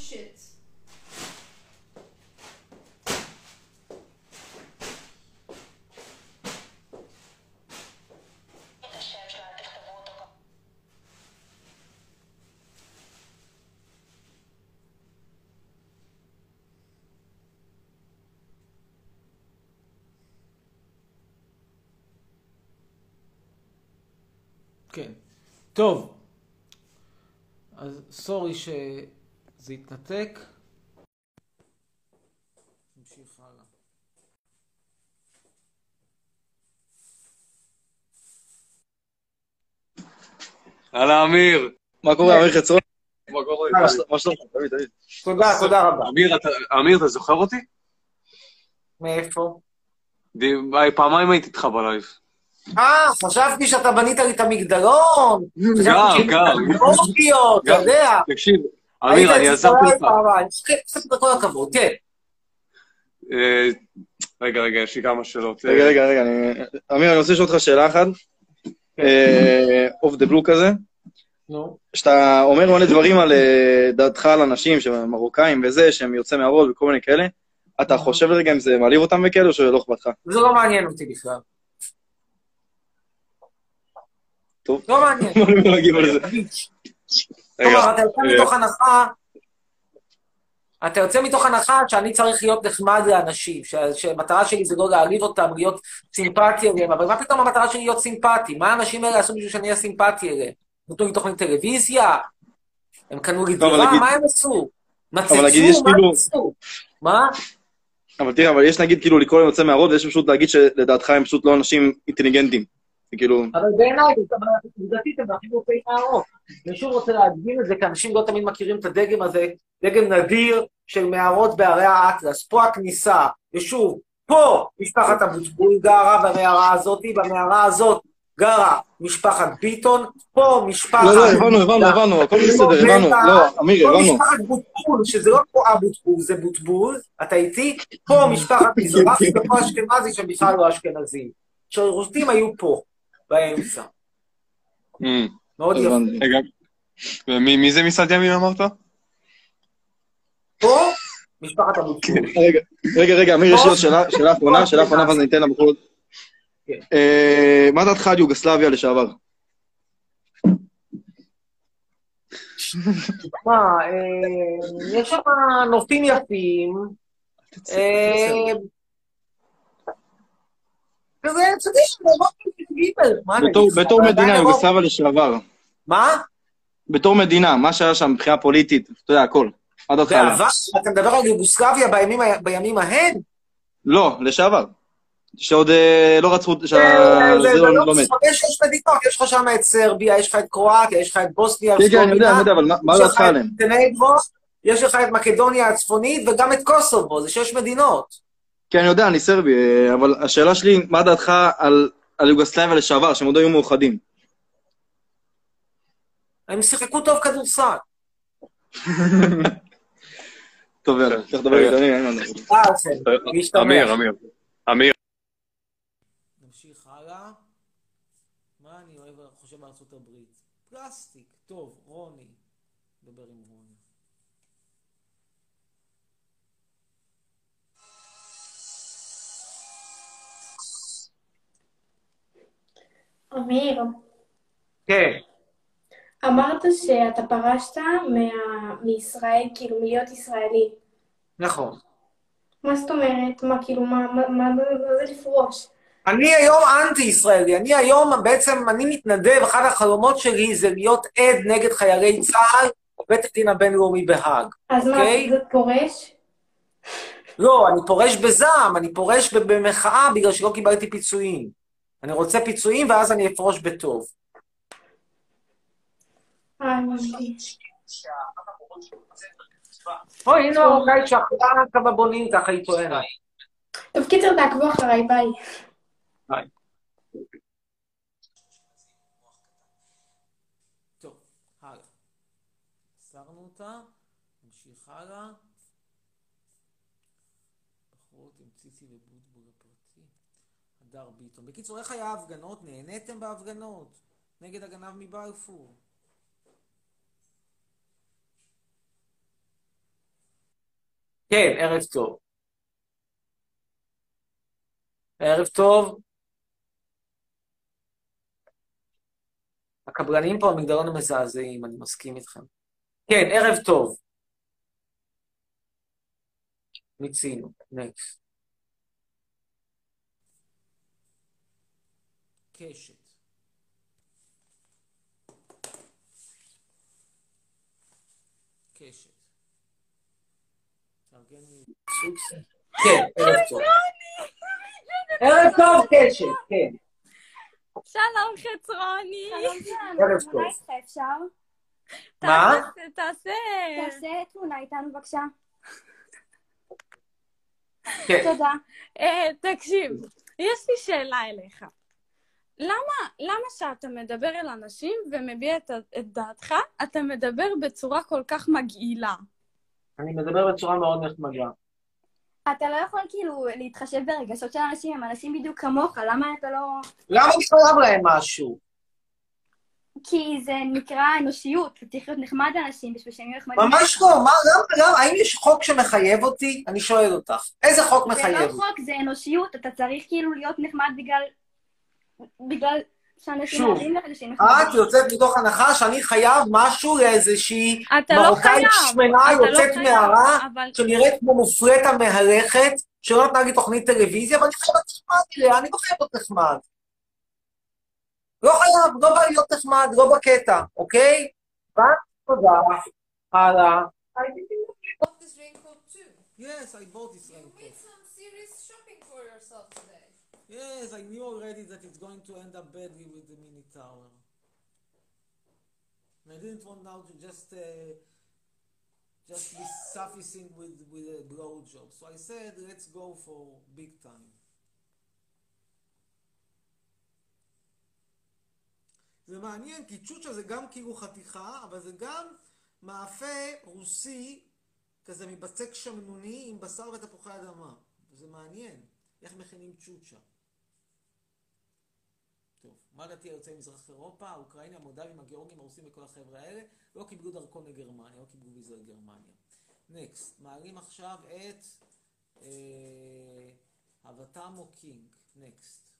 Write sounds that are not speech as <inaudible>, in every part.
shit. כן. טוב. אז סורי שזה התנתק. נמשיך הלאה. הלאה, אמיר. מה קורה, אמיר חצרון? מה קורה? מה של- מה שלומך? תמיד, תמיד. תודה, תודה רבה. אמיר, אתה- אמיר, אתה זוכר אותי? מאיפה? פעמיים הייתי איתך בלייב. אה, חשבתי שאתה בנית לי את המגדלון. גם, גם. אתה. יודע. תקשיב, אמיר, אני עזרתי לך. כל הכבוד, כן. אה, רגע, רגע, יש לי כמה שאלות. רגע, רגע, רגע, אני- אמיר, אני רוצה לשאול אותך שאלה אחת. of the blue כזה. נו. שאתה אומר מלא דברים על אה, דעתך על אנשים שהם מרוקאים וזה, שהם יוצאי מהרול וכל מיני כאלה, אתה חושב רגע אם זה מעליב אותם וכאלה או שלא אכפת לך? זה לא מעניין אותי בכלל. טוב. לא מעניין. <laughs> כלומר, אתה יוצא מתוך הנחה, אתה יוצא מתוך הנחה שאני צריך להיות נחמד לאנשים, ש- שהמטרה שלי זה לא להעליב אותם, להיות סימפטי אליהם, אבל מה פתאום המטרה שלי להיות סימפטי? מה האנשים האלה עשו בשביל שאני אהיה סימפטי אליהם? נתנו לי תוכנית טלוויזיה? הם קנו לי דירה? מה הם עשו? מצצו? מה כאילו- הם עשו? מה? אבל תראה, אבל יש נגיד כאילו לקרוא להם יוצא מהרול, ויש פשוט להגיד שלדעתך הם פשוט לא אנשים אינטליגנטים. זה כאילו... אבל בעיניי, עובדתית הם הכי מופעים מהרוב. אני שוב רוצה להדגים את זה, כי אנשים לא תמיד מכירים את הדגם הזה, דגם נדיר של מערות בערי האטלס. פה הכניסה, ושוב, פה משפחת אבוטבול גרה במערה הזאת, במערה הזאת גרה משפחת ביטון, פה משפחת... לא, לא, הבנו, הבנו, הבנו, הכל בסדר, הבנו. לא, אמיר, פה הבנו. משפחת בוטבול, שזה לא פה אבוטבול, זה בוטבול, אתה איתי? פה משפחת מזרחי ופה אשכנזי שהם בכלל לא אשכנזים. שהרוסים היו פה, באמצע. אמ, מאוד יפה. ומי מי זה מסעד ימין אמרת? פה, משפחת אבוטבול. רגע, רגע, רגע, אמיר, יש לי עוד שאלה, שאלה אחרונה, שאלה אחרונה, ואז אני אתן לבחורות. כן. אה, מה דעתך על יוגוסלביה לשעבר? מה, אה, יש שם נופים יפים. כזה, אתה יודע, בתור- מדינה, עדיין יוגוסלביה לשעבר. מה? בתור מדינה, מה שהיה שם מבחינה פוליטית, אתה יודע, הכל. דעתך עליה? בעבר? אתה מדבר על יוגוסלביה בימים ההם? לא, לשעבר. שעוד אה, לא רצו, זה שה- זה זה לא מת. יש יש מדינות, יש לך שם את סרביה, יש לך את קרואטיה, יש לך את בוסניה, כן, כן, אני יודע, אני יודע, אבל מה- דעתך עליהם? יש לך את מקדוניה הצפונית וגם את קוסובו, זה שש מדינות. כן, אני יודע, אני סרבי, אה, אבל השאלה שלי, מה דעתך על על יוגוסלביה לשעבר, שהם עוד היו מאוחדים? הם שיחקו טוב כדורסל. <laughs> טוב, יאללה, צריך לדבר איתנו, אין מה לעשות. בסדר, להשתמש. אמיר, אמיר. אמיר. נמשיך הלאה. מה אני אוהב, חושב בארצות הברית? פלסטיק. טוב, רוני. נדבר עם רוני. אמיר, כן. אמרת שאתה פרשת מה... מישראל, כאילו, מלהיות ישראלי. נכון. מה זאת אומרת? מה, כאילו, מה, מה, מה, מה זה לפרוש? אני היום אנטי-ישראלי. אני היום, בעצם, אני מתנדב, אחד החלומות שלי זה להיות עד נגד חיילי צה"ל בבית הדין הבינלאומי בהאג. אז מה, אוקיי. זה פורש? לא, אני פורש בזעם, אני פורש במחאה בגלל שלא קיבלתי פיצויים. אני רוצה פיצויים ואז אני אפרוש בטוב. אוי, הנה מרוקאית שאחלה כמה בונים, ככה היא טוענת. טוב, קיצר, תעקבו אחריי, ביי. טוב, הלאה. הסרנו אותה, נמשיך הלאה. בחורות עם ציצי ובוטבול הפרטי. הדר ביטון. בקיצור, איך היה ההפגנות? נהניתם בהפגנות? נגד הגנב מבלפור. כן, ערב טוב. ערב טוב. הקבלנים פה, המגדלון הם מזעזעים, אני מסכים איתכם. כן, ערב טוב. מיצינו, נקסט. קשת. קשת. תארגן לי כן, ערב טוב. ערב טוב, קשת, כן. שלום חצרוני. ערב טוב. מה? תעשה, תעשה. תעשה תמונה איתנו בבקשה. כן. תודה. אה, תקשיב, יש לי שאלה אליך. למה, למה שאתה מדבר אל אנשים ומביע את, את דעתך, אתה מדבר בצורה כל כך מגעילה? אני מדבר בצורה מאוד נחמדה. אתה לא יכול כאילו להתחשב ברגשות של אנשים, הם אנשים בדיוק כמוך, למה אתה לא... למה אני חייב להם משהו? כי זה נקרא אנושיות, אתה צריך להיות נחמד לאנשים בשביל שהם יהיו נחמדים. ממש לא, מה, למה, למה, האם יש חוק שמחייב אותי? אני שואל אותך. איזה חוק זה מחייב לא אותי? חוק, זה אנושיות, אתה צריך כאילו להיות נחמד בגלל... בגלל שאנשים שוב, אוהבים אנשים את. יוצאת מתוך הנחה שאני חייב משהו לאיזושהי אתה לא מרוקאית. שמנה אתה לא יוצאת אבל שנראית כמו מופרטה מהלכת, שלא נתנה לי תוכנית טלוויזיה, ואני חייב להיות נחמד אליה, אני לא חייב להיות נחמד. לא חייב, לא בא להיות נחמד, לא בקטע, אוקיי? תודה. הלאה. bought this raincoat too. Yes, I bought this You Yes, I knew already that it's going to end up badly with the mini tower. And I didn't want now to just uh, just be sufficing with with a blowjob. So I said, let's go for big time. זה מעניין, כי צ'וצ'ה זה גם כאילו חתיכה, אבל זה גם מאפה רוסי, כזה מבצק שמנוני עם בשר ותפוחי אדמה. זה מעניין, איך מכינים צ'וצ'ה. מה דעתי על יוצאי מזרח אירופה, האוקראינים, המולדבים, הגיאורגים, הרוסים וכל החבר'ה האלה? לא קיבלו דרכון לגרמניה, לא קיבלו ויזה לגרמניה. נקסט, מעלים עכשיו את אה, הבטמו קינג. נקסט.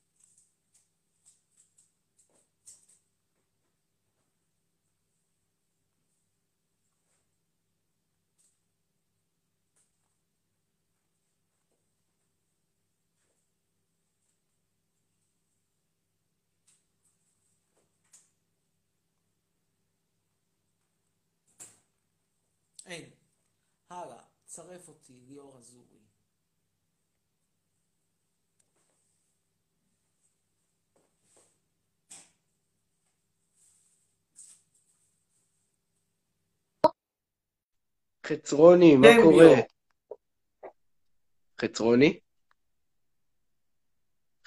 אין. הלאה, צרף אותי, ליאור אזורי. חצרוני, מה כן, קורה? חצרוני?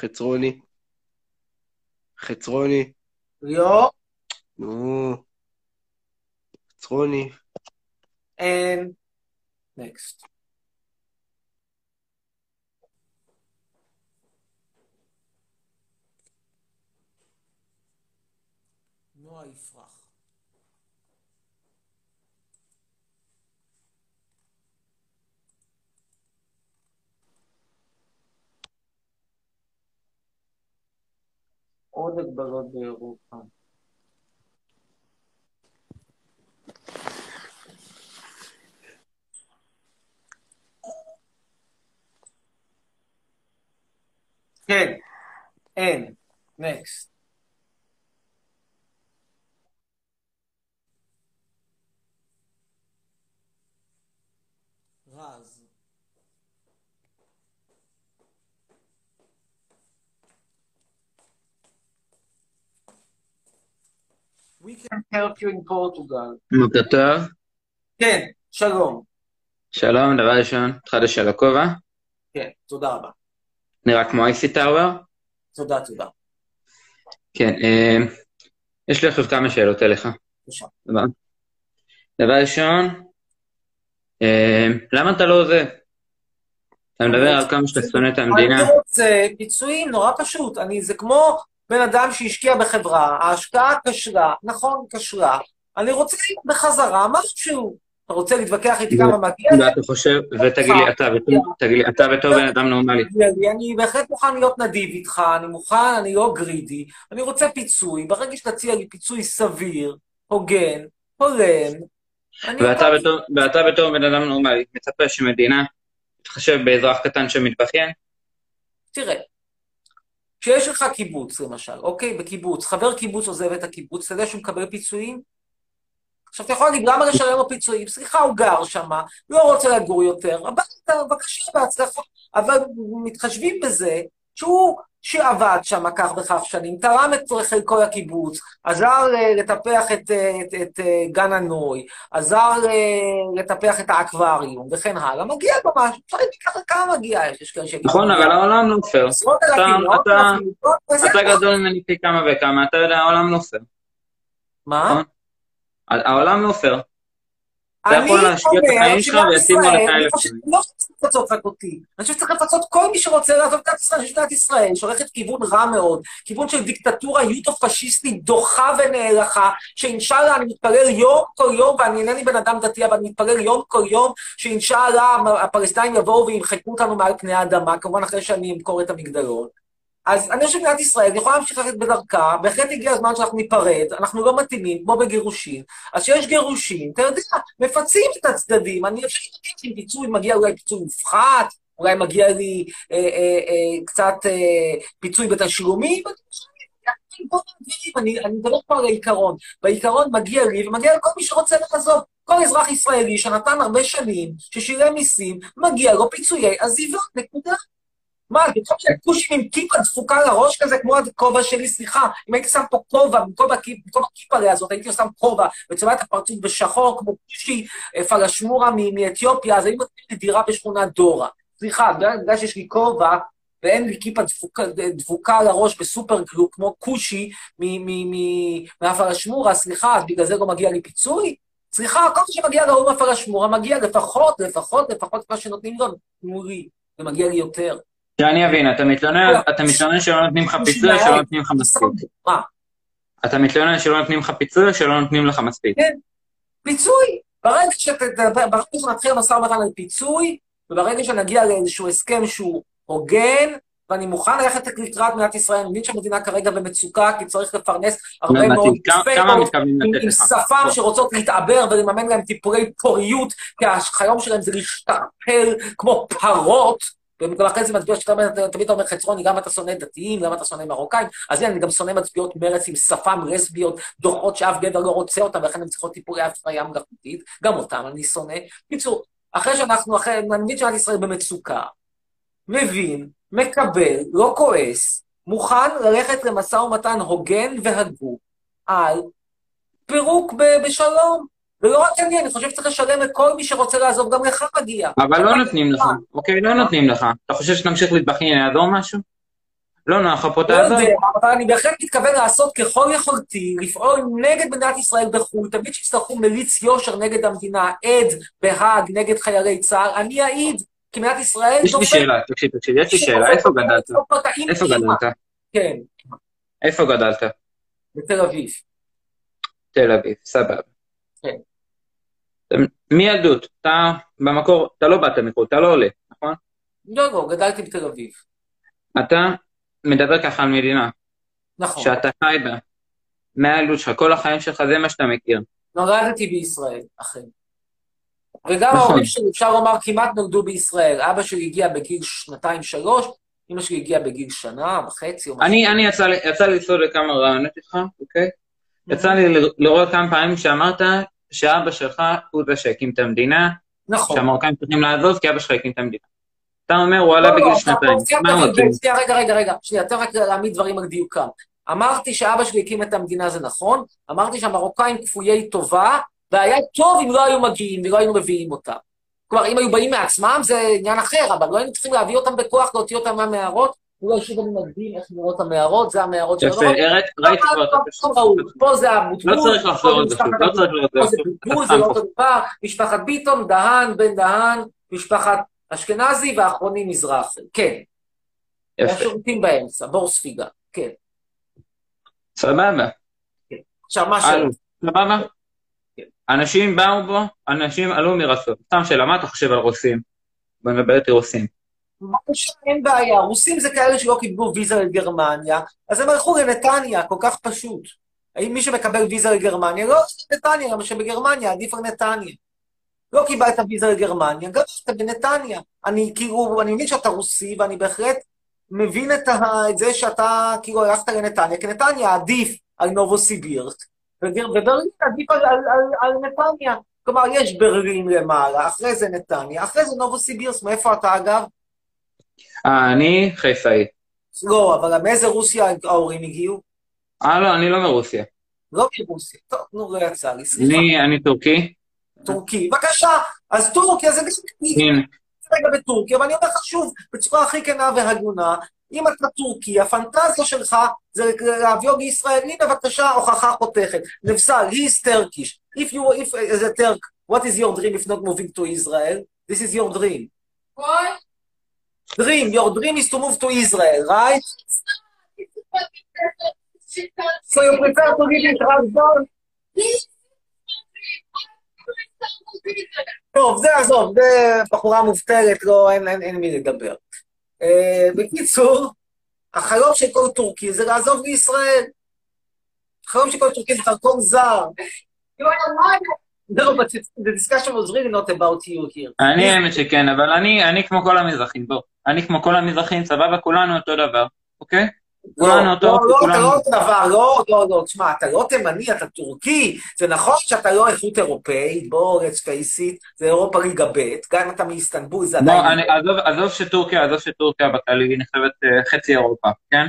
חצרוני? חצרוני? ליאור, נו. חצרוני. אין. נקסט. נועה יפרח. עוד הגבלות באירופה. כן, אין. נקסט. רז. We can help you in Portugal. בוקר טוב, כן, שלום. שלום, דבר ראשון, חדש על הכובע, כן, תודה רבה. נראה כמו אייסי טאוור. תודה, תודה. כן, אה, יש לי עכשיו כמה שאלות אליך. בבקשה. דבר, ראשון, אה, למה אתה לא עוזב? אתה מדבר על כמה שאתה שונא את המדינה. אני רוצה פיצויים, נורא פשוט. אני, זה כמו בן אדם שהשקיע בחברה, ההשקעה כשלה, נכון, כשלה. אני רוצה בחזרה משהו. אתה רוצה להתווכח איתי כמה מגיע? ואתה חושב, ותגיד לי, אתה בתור- תגיד לי, אתה בתור בן אדם נורמלי, אני בהחלט מוכן להיות נדיב איתך, אני מוכן, אני לא גרידי, אני רוצה פיצוי, ברגע שתציע לי פיצוי סביר, הוגן, הולם, ואתה בתור בן אדם נורמלי, מצפה שמדינה תתחשב באזרח קטן שמתבכיין? תראה, כשיש לך קיבוץ, למשל, אוקיי, בקיבוץ, חבר קיבוץ עוזב את הקיבוץ, אתה יודע שהוא מקבל פיצויים? עכשיו, אתה יכול להגיד, למה לשלם לו פיצויים? סליחה, הוא גר שם, לא רוצה לגור יותר, הביתה, בבקשה, בהצלחה. אבל מתחשבים בזה שהוא, שעבד שם כך וכך שנים, תרם את חלקו לקיבוץ, עזר אה, לטפח את, אה, את, את אה, גן הנוי, עזר לטפח את האקווריום, וכן הלאה, מגיע לו משהו. אפשר להגיד ככה כמה מגיע, יש כאלה שיגידו... נכון, אבל העולם לא פייר. עשרות אתה- אלפים, מאות אתה- אלפים, אתה ככה. גדול ממני פי כמה וכמה, אתה יודע, העולם לא פייר. מה? העולם לא פייר. אתה אני יכול להשקיע את החיים שלך וישימו ישראל, עליך אני אלף חושב שקלים. לא שצריך לפצות רק אותי, אני חושב שצריך לפצות כל מי שרוצה לעזוב את מדינת ישראל שהולכת כיוון רע מאוד, כיוון של דיקטטורה יודו-פשיסטית דוחה ונערכה, שאינשאללה אני מתפלל יום כל יום, ואני אינני בן אדם דתי, אבל אני מתפלל יום כל יום, שאינשאללה הפלסטינים יבואו וימחקו אותנו מעל פני האדמה, כמובן אחרי שאני אמכור את המגדלון. אז אני חושב שמדינת ישראל יכולה להמשיך ללכת בדרכה, בהחלט הגיע הזמן שאנחנו ניפרד, אנחנו לא מתאימים, כמו בגירושין. אז כשיש גירושין, אתה יודע, מפצים את הצדדים. אני חושב שאם פיצוי מגיע אולי פיצוי מופחת, אולי מגיע לי אה, אה, אה, קצת אה, פיצוי בתשלומים, אני מדבר פה על העיקרון. בעיקרון מגיע לי ומגיע לכל מי שרוצה לעזוב. כל אזרח ישראלי שנתן הרבה שנים, ששילם מיסים, מגיע לו פיצויי עזיבה, נקודה. מה, במקום שהכושים עם כיפה דפוקה לראש כזה, כמו הכובע שלי, סליחה, אם הייתי שם פה כובע, במקום הכיפ- במקום הכיפה הזאת, הייתי שם כובע וצובע את הפרצוף בשחור, כמו כושי אה, פלשמורה מאתיופיה, אז היו נותנים לי דירה בשכונת דורה. סליחה, בגלל שיש לי כובע, ואין לי כיפה דפוקה, דבוקה על הראש בסופר גלו, כמו כושי מהפלשמורה, סליחה, אז בגלל זה לא מגיע לי פיצוי? סליחה, כל מה שמגיע להוא מהפלשמורה מגיע לפחות, לפחות, לפחות מה שנותנים לו, תנו לי, ומגיע לי יותר. שאני אבין, אתה מתלונן, אתה מתלונן שלא נותנים לך פיצוי או שלא נותנים לך מספיק? מה? אתה מתלונן שלא נותנים לך פיצוי או שלא נותנים לך מספיק? כן, פיצוי. ברגע שנתחיל משא ומתן על פיצוי, וברגע שנגיע לאיזשהו הסכם שהוא הוגן, ואני מוכן ללכת לקראת מדינת ישראל, אני מבין שהמדינה כרגע במצוקה, כי צריך לפרנס הרבה לא מאוד מתכוונים עם? שפם שרוצות להתעבר ולממן להם טיפולי פוריות, כי החלום שלהם זה להשתפל כמו פרות. ולכן זה מצביע שאתה אומר, תמיד אומר, חצרוני, גם אתה שונא דתיים, גם אתה שונא מרוקאים, אז הנה, אני גם שונא מצביעות מרץ עם שפם לסביות, דוחות שאף גבר לא רוצה אותם, ולכן הן צריכות טיפולי הפריה מלאכותית, גם אותם אני שונא. בקיצור, אחרי שאנחנו, אחרי, מבין שמדינת ישראל במצוקה, מבין, מקבל, לא כועס, מוכן ללכת למשא ומתן הוגן והגון על פירוק בשלום. ולא רק אני, אני חושב שצריך לשלם לכל מי שרוצה לעזוב, גם לך מגיע. אבל לא נותנים לך, אוקיי? לא נותנים לך. אתה חושב שתמשיך להתבכיין יעזור משהו? לא נוח לך פה לא תעזור. יודע, אבל אני בהחלט מתכוון לעשות ככל יכולתי, לפעול נגד מדינת ישראל בחו"ל, תמיד שיצטרכו מליץ יושר נגד המדינה, עד בהאג נגד חיילי צה"ל, אני אעיד, כי מדינת ישראל יש לי שאלה, תקשיב, תקשיב, יש לי שאלה, איפה גדלת? איפה גדלת? כן, איפה גדלת? בתל אביב. תל אביב, סבבה. כן. מילדות, אתה במקור, אתה לא באת מחו"ל, אתה לא עולה, נכון? לא, לא, גדלתי בתל אביב. אתה מדבר ככה על מדינה, נכון. שאתה חי בה, מהילדות שלך, כל החיים שלך, זה מה שאתה מכיר. נולדתי בישראל, אכן. וגם נכון. ההורים שלי, אפשר לומר, כמעט נולדו בישראל. אבא שלי הגיע בגיל שנתיים-שלוש, אמא שלי הגיעה בגיל שנה וחצי או משהו. אני, אני יצא לי, לצעוד לכמה רעיונות איתך, אוקיי? יצא לי לראות כמה פעמים שאמרת שאבא שלך הוא זה שהקים את המדינה, נכון. שהמרוקאים צריכים לעזוב כי אבא שלך הקים את המדינה. אתה אומר, הוא עלה לא, לא, בגיל אתה שנתיים, מה הוא? שנייה, רגע, רגע, רגע. שנייה, תן רק להעמיד דברים על דיוקם. אמרתי שאבא שלי הקים את המדינה, זה נכון. אמרתי שהמרוקאים כפויי טובה, והיה טוב אם לא היו מגיעים ולא היינו מביאים אותם. כלומר, אם היו באים מעצמם זה עניין אחר, אבל לא היינו צריכים להביא אותם בכוח, להוציא אותם מהמערות. אולי שוב אני מדגים איך נראות המערות, זה המערות של יפה. ראית- ראיתי כבר את זה. פה זה הבוטבול. לא צריך לחזור על זה שוב, לא צריך לחזור פה על זה זה שוב. בוטבול, זה לא <laughs> אותו דבר. משפחת ביטון, דהן, בן דהן, משפחת אשכנזי, ואחרונים מזרחי. כן. יפה, השירותים באמצע, בור ספיגה. כן. סבבה. עכשיו, מה ש... הלו, סבבה? אנשים באו בו, אנשים עלו מרצון. סתם שאלה, מה אתה חושב על רוסים? בוא נדבר איתי רוסים. בבקשה, אין בעיה. רוסים זה כאלה שלא קיבלו ויזה לגרמניה, אז הם הלכו לנתניה, כל כך פשוט. האם מי שמקבל ויזה לגרמניה, לא נתניה, למה שבגרמניה עדיף על נתניה. לא קיבלת ויזה לגרמניה, גם אתה בנתניה. אני כאילו, אני מבין שאתה רוסי, ואני בהחלט מבין את, ה, את זה שאתה כאילו הלכת לנתניה, כי נתניה עדיף על נובוסיבירסק, וגר- וברלין עדיף על, על, על, על נתניה. כלומר, יש ברלין למעלה, אחרי זה נתניה, אחרי זה נובוסיבירסק. מאיפה אתה אגב? אה, אני חיפאי. לא, אבל מאיזה רוסיה ההורים הגיעו? אה, לא, אני לא מרוסיה. לא מרוסיה. טוב, נו, לא יצא לי, סליחה. אני, אני טורקי. טורקי. בבקשה, אז טורקיה זה גם... הנה. רגע בטורקיה, ואני אומר לך שוב, בצורה הכי כנה והגונה, אם אתה טורקי, הפנטזיה שלך זה להביא לישראל, הנה בבקשה הוכחה חותכת. נבסל, he is Turkish. If you, if as a Turk, what is your dream if not moving to Israel? This is your dream. What? Dream, your dream is to move to Israel, right? So you prefer to live in Trabzon? טוב, זה עזוב, זה בחורה מובטלת, לא, אין, אין, אין מי לדבר. Uh, בקיצור, החלום של כל טורקי זה לעזוב לישראל. החלום של כל טורקי זה דרכון זר. No, but the discussion was really not about you here. אני האמת שכן, אבל אני, כמו כל המזרחים, בוא. אני כמו כל המזרחים, סבבה, כולנו אותו דבר, אוקיי? כולנו לא, אותו, לא, לא, אתה כולנו... לא אותו דבר, לא, לא, לא, תשמע, אתה לא תימני, אתה טורקי, זה נכון שאתה לא איכות אירופאית, בוא, let's face it, זה אירופה ליגה ב', גם אם אתה מאיסטנבול, זה עדיין... בוא, אני, עזוב, עזוב שטורקיה, עזוב שטורקיה בכללי נחשבת אה, חצי אירופה, כן?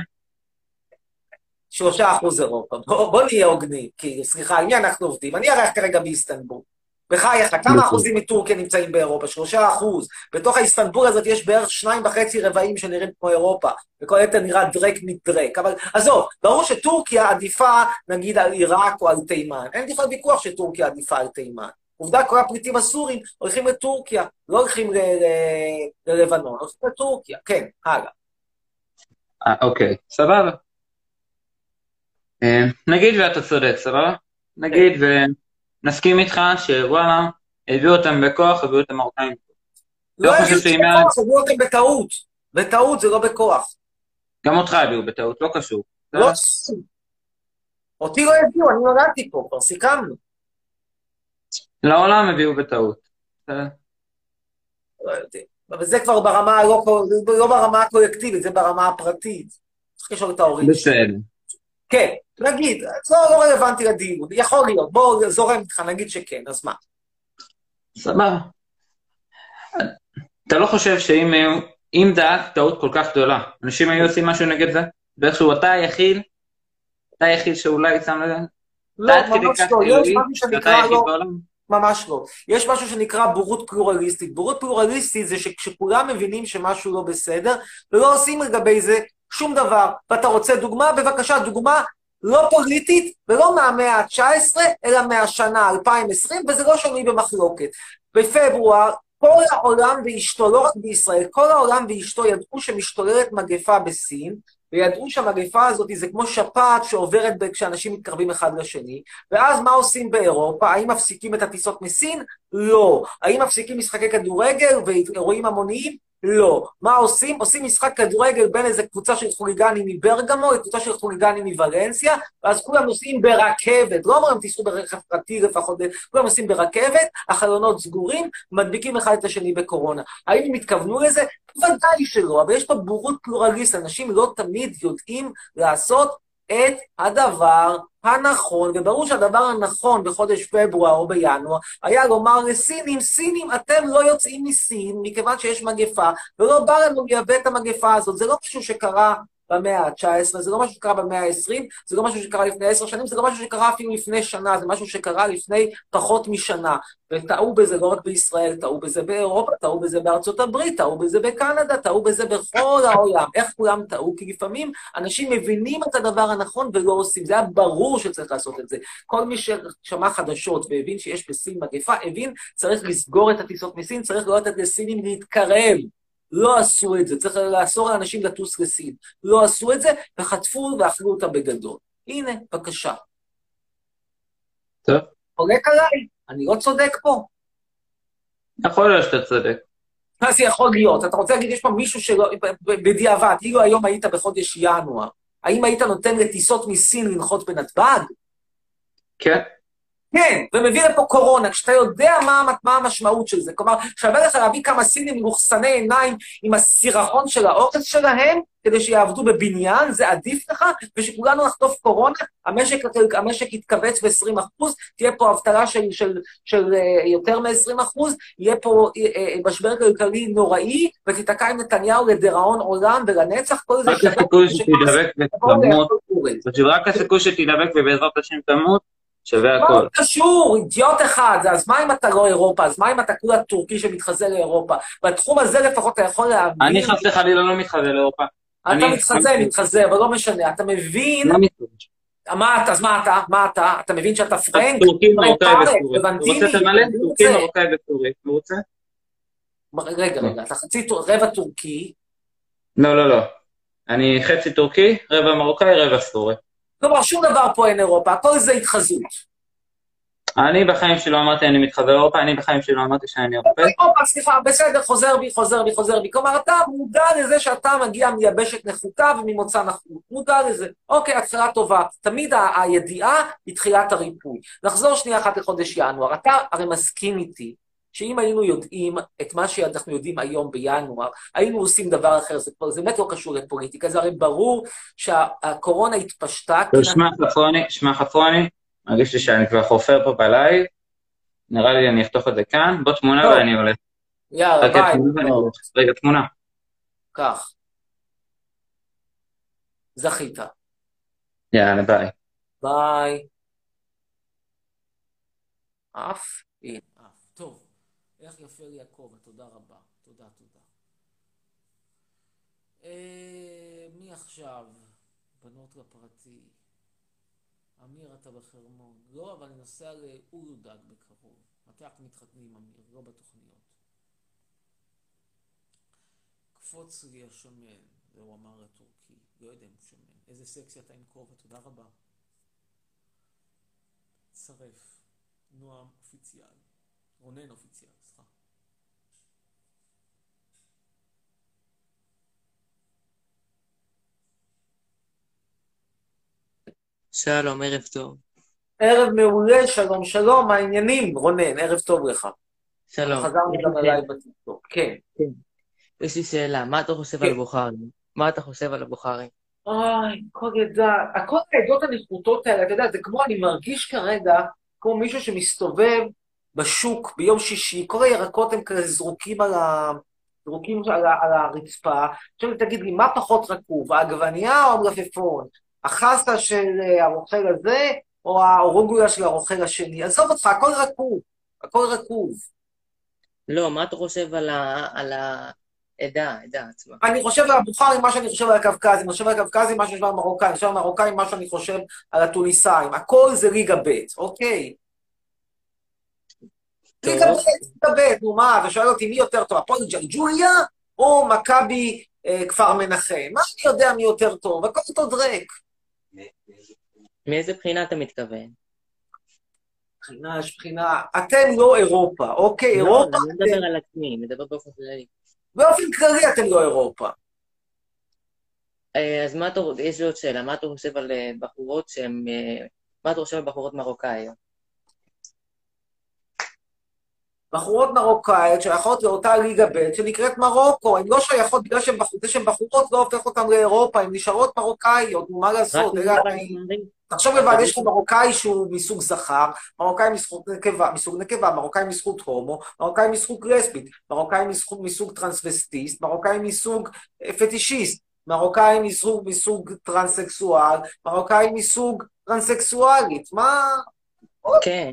שלושה אחוז אירופה. בוא, בוא נהיה הוגנים, כאילו, סליחה, על מי אנחנו עובדים? אני הרי כרגע באיסטנבול. בחייך, כמה. אחוזים מטורקיה נמצאים באירופה? שלושה אחוז. בתוך האיסטנבול הזאת יש בערך שניים וחצי רבעים שנראים כמו אירופה, וכל היתר נראה דרק מדרק. אבל עזוב, ברור שטורקיה עדיפה, נגיד, על עיראק או על תימן. אין בכלל ויכוח שטורקיה עדיפה על תימן. עובדה, כל הפליטים הסורים הולכים לטורקיה, לא הולכים ל- ל- ללבנון, הולכים לטורקיה. כן, הלאה. אה, אוקיי, סבבה. אה, נגיד ואתה צודק, סבבה? נגיד ונסכים איתך שוואלה, הביאו אותם בכוח, הביאו את המרוקאים. לא לא הביאו חושב אותם. בכוח, הביאו אותם בטעות. בטעות זה לא בכוח. גם אותך הביאו בטעות, לא קשור. לא. אותי לא הביאו, אני נולדתי פה, כבר סיכמנו. לעולם הביאו בטעות. בסדר? לא יודע. אבל זה כבר ברמה, לא, לא ברמה הקולקטיבית, זה ברמה הפרטית. צריך לשאול את ההורים. בסדר. כן, נגיד, זה לא רלוונטי לדיון, יכול להיות, בוא, זורם איתך, נגיד שכן, אז מה? סבבה. אתה לא חושב שאם אם היה טעות כל כך גדולה, אנשים היו עושים משהו נגד זה? ואיכשהו אתה היחיד, אתה היחיד שאולי שם לזה? לא, ממש לא, יש משהו שנקרא לא? ממש לא. יש משהו שנקרא בורות פלורליסטית. בורות פלורליסטית זה שכשכולם מבינים שמשהו לא בסדר, ולא עושים לגבי זה שום דבר. ואתה רוצה דוגמה? בבקשה, דוגמה לא פוליטית ולא מהמאה ה-19, אלא מהשנה 2020, וזה לא שנוי במחלוקת. בפברואר, כל העולם ואשתו, לא רק בישראל, כל העולם ואשתו ידעו שמשתוללת מגפה בסין, וידעו שהמגפה הזאת זה כמו שפעת שעוברת כשאנשים מתקרבים אחד לשני, ואז מה עושים באירופה? האם מפסיקים את הטיסות מסין? לא. האם מפסיקים משחקי כדורגל ואירועים המוניים? לא. מה עושים? עושים משחק כדורגל בין איזה קבוצה של חוליגנים מברגמו לקבוצה של חוליגנים מוולנסיה, ואז כולם נוסעים ברכבת, לא אומרים תיסעו ברכב פרטי לפחות, כולם נוסעים ברכבת, החלונות סגורים, מדביקים אחד את השני בקורונה. האם הם התכוונו לזה? ודאי שלא, אבל יש פה בורות פלורליסט, אנשים לא תמיד יודעים לעשות את הדבר הנכון, וברור שהדבר הנכון בחודש פברואר או בינואר היה לומר לסינים, סינים, אתם לא יוצאים מסין מכיוון שיש מגפה, ולא בא לנו לייבא את המגפה הזאת. זה לא משהו שקרה במאה ה-19, זה לא משהו שקרה במאה ה-20, זה לא משהו שקרה לפני עשר שנים, זה לא משהו שקרה אפילו לפני שנה, זה משהו שקרה לפני פחות משנה. וטעו בזה לא רק בישראל, טעו בזה באירופה, טעו בזה בארצות הברית, טעו בזה בקנדה, טעו בזה בכל העולם. איך כולם טעו? כי לפעמים אנשים מבינים את הדבר הנכון ולא עושים. זה היה ברור שצריך לעשות את זה. כל מי ששמע חדשות והבין שיש בסין מגפה, הבין, צריך לסגור את הטיסות מסין, צריך לא לתת לסינים להתקרב. לא עשו את זה, צריך לאסור לאנשים לטוס לסין. לא עשו את זה, וחטפו ואכלו אותם בגדול. הנה, בבקשה. טוב, חולק עליי? אני לא צודק פה? יכול להיות שאתה צודק. מה זה יכול להיות? אתה רוצה להגיד, יש פה מישהו שלא, בדיעבד, אילו היום היית בחודש ינואר, האם היית נותן לטיסות מסין לנחות בנתב"ג? כן. כן, ומביא לפה קורונה, כשאתה יודע מה, מה המשמעות של זה. כלומר, שווה לך להביא כמה סינים מלוכסני עיניים עם הסירחון של האוכל שלהם, כדי שיעבדו בבניין, זה עדיף לך, ושכולנו נחטוף קורונה, המשק, המשק יתכווץ ב-20 אחוז, תהיה פה אבטלה של, של, של אה, יותר מ-20 אחוז, יהיה פה אה, אה, משבר כלכלי נוראי, ותיתקע עם נתניהו לדיראון עולם ולנצח, כל זה רק הסיכוי שתידבק ותמות, רק הסיכוי שתידבק ובעזרת השם תמות, שווה מה הכל. זה קשור? אידיוט אחד. אז מה אם אתה לא אירופה? אז מה אם אתה כולה טורקי שמתחזה לאירופה? בתחום הזה לפחות אתה יכול להבין... אני חס וחלילה לא מתחזה לאירופה. אתה מתחזה, מתחזה, אבל לא משנה. אתה מבין... לא. מה אתה? אז מה אתה? מה אתה? אתה מבין שאתה פרנק? טורקי, מרוקאי וסורי. רוצה תמלא? טורקי. מרוקאי וסורי. רוצה? רגע, רגע, אתה חצי רבע טורקי. לא, לא, לא. אני חצי טורקי, רבע מרוקאי, רבע סורי. כלומר, שום דבר פה אין אירופה, הכל זה התחזות. אני בחיים שלי לא אמרתי אני מתחבר לאירופה, אני בחיים שלי לא אמרתי שאני אירופאי. אירופה, סליחה, בסדר, חוזר בי, חוזר בי, חוזר בי. כלומר, אתה מודע לזה שאתה מגיע מיבשת נחותה וממוצא נחות. מודע לזה. אוקיי, התחלה טובה. תמיד הידיעה היא תחילת הריפוי. נחזור שנייה אחת לחודש ינואר. אתה הרי מסכים איתי שאם היינו יודעים את מה שאנחנו יודעים היום בינואר, היינו עושים דבר אחר. זה, זה באמת לא קשור לפוליטיקה. זה הרי ברור שהקורונה התפשטה. שמע חפרוני, שמע חפרוני, מרגיש לי שאני כבר חופר פה בלייב. נראה לי אני אחתוך את זה כאן. בוא תמונה. ואני הולך. יאללה, ביי. רגע, תמונה. כך. זכית. יאללה, ביי. ביי. אף? טוב. איך לי הכובע, תודה רבה. תודה, תודה. אה, מי עכשיו? בנות לפרטי. אמיר, אתה בחרמון. לא, אבל אני נוסע לאולודג בקרוב. מתי אנחנו מתחתנים, אמיר? לא בתוכניות. קפוץ לי השמן, זה הוא אמר לטורקי. לא יודע אם הוא שמן. איזה סקסי אתה עם כובע, תודה רבה. צרף. נועם אופיציאל. רונן אופיציאל, סליחה. שלום, ערב טוב. ערב מעולה, שלום שלום, מה העניינים? רונן, ערב טוב לך. שלום. חזרנו גם אליי בטיקטוק, כן. יש לי שאלה, מה אתה חושב כן. על הבוכרים? מה אתה חושב על הבוכרים? אוי, כל עדה, כל העדות הנחותות האלה, אתה יודע, זה כמו, אני מרגיש כרגע כמו מישהו שמסתובב בשוק ביום שישי, כל הירקות הם כזה זרוקים על ה... זרוקים על, ה... על הרצפה. עכשיו תגיד לי, מה פחות רקוב, העגבנייה או המלפפון? החסה של אה, הרוכל הזה, או האורוגולה של הרוכל השני? עזוב אותך, הכל רקוב, הכל רקוב. לא, מה אתה חושב על ה- על העדה, העדה עצמה? אני חושב על הבוכרים, מה שאני חושב על הקווקזים, אני חושב על הקווקזים, מה שאני חושב על המרוקאים, אני חושב על המרוקאים, מה שאני חושב על התוניסאים. הכל זה ליגה ב', אוקיי? ליגה ב', ליגה ב', נו מה, אתה שואל אותי מי יותר טוב, הפועל ג'לג'וליה או מכבי אה, כפר מנחם? מה אני יודע מי יותר טוב? הכל אותו דרק. מאיזה בחינה אתה מתכוון? בחינה, יש בחינה, אתם לא אירופה, אוקיי? לא, אירופה, אני לא מדבר על עצמי, אני מדבר באופן כללי. באופן כללי אתם לא אירופה. אה, אז מה אתה, יש לי עוד שאלה, מה אתה חושב על אה, בחורות שהן, אה, מה אתה חושב על בחורות מרוקאיות? בחורות מרוקאיות שייכות לאותה ליגה ב' שנקראת מרוקו, הן לא שייכות בגלל שהן בחורות, זה שהן בחורות לא הופך אותן לאירופה, הן נשארות מרוקאיות, נו מה לעשות. הזמרים? תחשוב לבד, יש לך מרוקאי שהוא מסוג זכר, מרוקאי מסוג נקבה, מרוקאי מסוג הומו, מרוקאי מסוג לסבית, מרוקאי מסוג, טרנסווסטיסט, מרוקאי מסוג פטישיסט, מרוקאי מסוג, מסוג טרנסקסואל, מרוקאי מסוג טרנסקסואלית, מה... כן.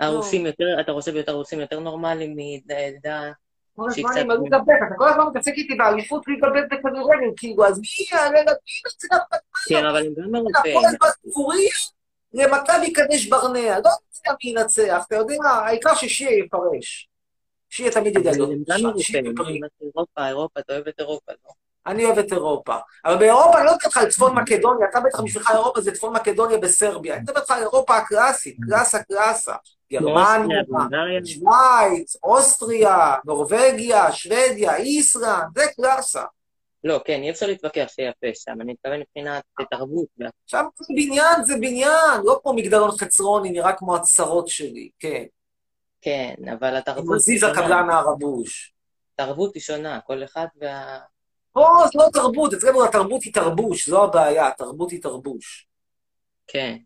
הרוסים יותר, אתה חושב יותר הרוסים יותר נורמליים מעדה כל שהיא הזמן קצת... אתה כל הזמן מתעסק איתי באליפות ב' בכדורגל, כאילו, אז מי יעלה לדין את זה? כן, אבל הם גם כל אירופאים. הזמן פוריה למכבי קדש ברנע, לא יודע מי ינצח, אתה יודע, העיקר ששיה יפרש. שיה תמיד אבל להיות הם גם. יפרש. אירופה, אירופה, אתה אוהב את אירופה, לא? אני אוהב את אירופה. אבל באירופה אני לא מדבר איתך על צפון מקדוניה, אתה בטח בשבילך אירופה זה צפון מקדוניה בסרביה. אני מדבר איתך על אירופה הקלאסית, קלאסה קלאסה. גרמניה. שווייץ, אוסטריה, נורבגיה, שוודיה, איסלנד, זה קלאסה. לא, כן, אי אפשר להתווכח שיפה שם, אני מתכוון מבחינת תרבות. שם בניין זה בניין, לא כמו מגדלון חצרוני, נראה כמו הצרות שלי, כן. כן, אבל התרבות עם עזיז הקבלן הערבוש. תרבות היא שונה, כל אחד וה... פה זה לא תרבות, אצלנו התרבות היא תרבוש, זו הבעיה, התרבות היא תרבוש. כן.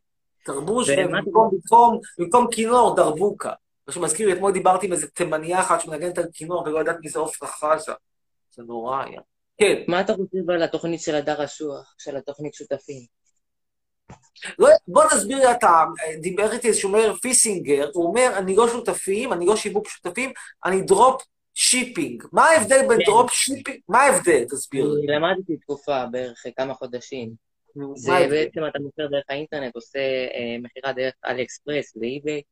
תרבוש, ובמקום במקום, במקום כינור, דרבוקה. מה שמזכיר לי, אתמול דיברתי עם איזה תימניה אחת שמנגנת על כינור ולא יודעת מי זה עופרה חזה. זה נורא היה. כן. מה אתה חושב על התוכנית של הדר אשוח, של התוכנית שותפים? לא, בוא נסביר לי אתה, דיבר איתי איזשהו מאיר פיסינגר, הוא אומר, אני לא שותפים, אני לא שיווק שותפים, אני drop shipping. מה ההבדל בין כן. drop shipping? מה ההבדל? תסביר. אני למדתי תקופה, בערך כמה חודשים. זה? בעצם אתה מוכר דרך האינטרנט, עושה אה, מכירה דרך AliExpress ו-eBay,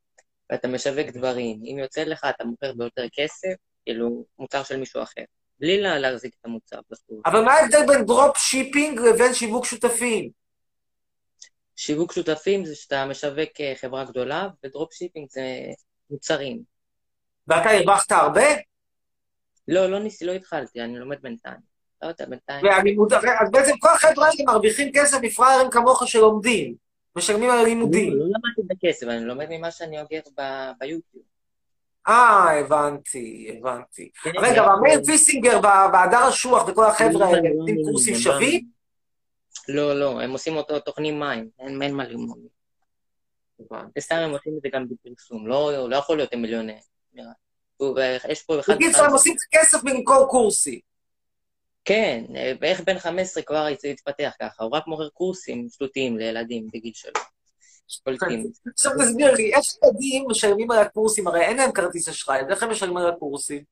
ואתה משווק דברים. אם יוצא לך, אתה מוכר ביותר כסף, כאילו מוצר של מישהו אחר, בלי לה- להחזיק את המוצר בחו"ל. אבל מה ההבדל בין דרופ שיפינג לבין שיווק שותפים? שיווק שותפים זה שאתה משווק אה, חברה גדולה, ו-drop shipping זה מוצרים. ואתה הרווחת הרבה? לא, לא ניסי, לא התחלתי, אני לומד בינתיים. לא יודע, בינתיים. ואני מודע, אז בעצם כל החבר'ה האלה מרוויחים כסף מפראיירים כמוך שלומדים, משלמים על הלימודים. לא למדתי בכסף, אני לומד ממה שאני אוגר ביוטיוב. אה, הבנתי, הבנתי. כן, רגע, זה- והמאיר פיסינגר בהדר אשוח וכל החבר'ה האלה לא, עושים לא, קורסים לא, שווים? לא, לא, הם עושים אותו תוכנים מים, אין מה ללמוד. וסתם הם עושים את זה גם בפרסום, לא לא יכול להיות הם מיליונר. נראה. יש פה אחד... בקיצור, הם עושים כסף במקור קורסים. כן, בערך בן 15 כבר התפתח ככה, הוא רק מוכר קורסים שטותיים לילדים בגיל שלו. עכשיו תסביר לי, יש ילדים משלמים על הקורסים, הרי אין להם כרטיס אשראי, אז איך הם משלמים על הקורסים?